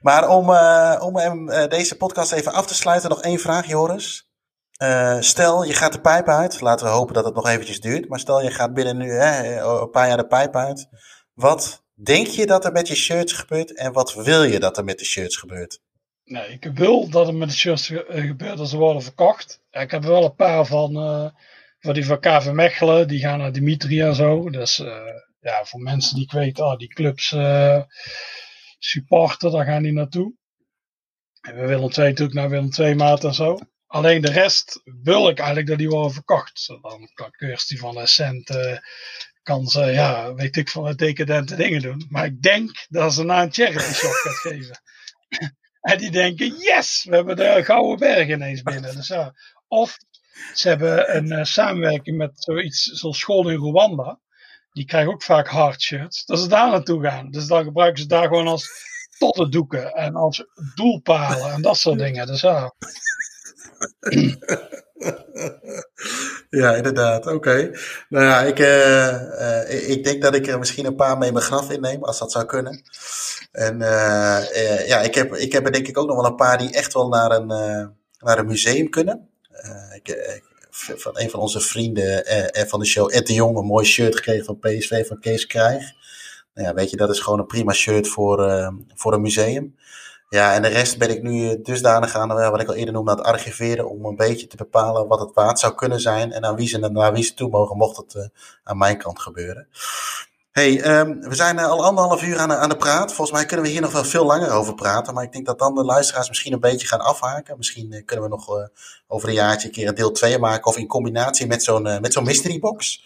Maar om, eh, om eh, deze podcast even af te sluiten, nog één vraag, Joris. Eh, stel, je gaat de pijp uit. Laten we hopen dat het nog eventjes duurt. Maar stel, je gaat binnen nu hè, een paar jaar de pijp uit. Wat denk je dat er met je shirts gebeurt? En wat wil je dat er met de shirts gebeurt? nee, ik wil dat het met de shirts ge- gebeurt dat ze worden verkocht. Ik heb er wel een paar van, van die van KV Mechelen, die gaan naar Dimitri en zo. Dus ja, voor mensen die ik weet, ah, die clubs supporten, daar gaan die naartoe. En we willen twee natuurlijk naar Willem twee maat en zo. Alleen de rest wil ik eigenlijk dat die worden verkocht. Dan kan Kirsty van Essent eh, kan ze, ja, weet ik van decadente dingen doen. Maar ik denk dat ze naar een charity shop gaat geven. [laughs] en die denken, yes, we hebben de Gouden Berg ineens binnen. Dus. Of ze hebben een eh, samenwerking met zoiets zoals school in Rwanda. Die krijgen ook vaak hard shirts. Dat ze daar naartoe gaan. Dus dan gebruiken ze daar gewoon als tottendoeken en als doelpalen en dat soort dingen. Dus ja. Ja, inderdaad. Oké. Nou ja, ik, eh, eh, ik denk dat ik er misschien een paar mee mijn graf inneem, als dat zou kunnen. En eh, ja, ik heb, ik heb er denk ik ook nog wel een paar die echt wel naar een, naar een museum kunnen. Ik, van een van onze vrienden eh, eh, van de show, Ed de Jong, een mooi shirt gekregen van PSV van Kees Krijg. Nou ja, weet je, dat is gewoon een prima shirt voor, eh, voor een museum. Ja, en de rest ben ik nu dusdanig aan, eh, wat ik al eerder noemde, aan het archiveren om een beetje te bepalen wat het waard zou kunnen zijn en aan wie ze, naar wie ze toe mogen, mocht het eh, aan mijn kant gebeuren. Hey, ehm, we zijn eh, al anderhalf uur aan, de- aan de praat. Volgens mij kunnen we hier nog wel veel langer over praten, maar ik denk dat dan de luisteraars misschien een beetje gaan afhaken. Misschien eh, kunnen we nog eh, over een jaartje een keer een deel 2 maken of in combinatie met zo'n eh, met zo'n mystery box.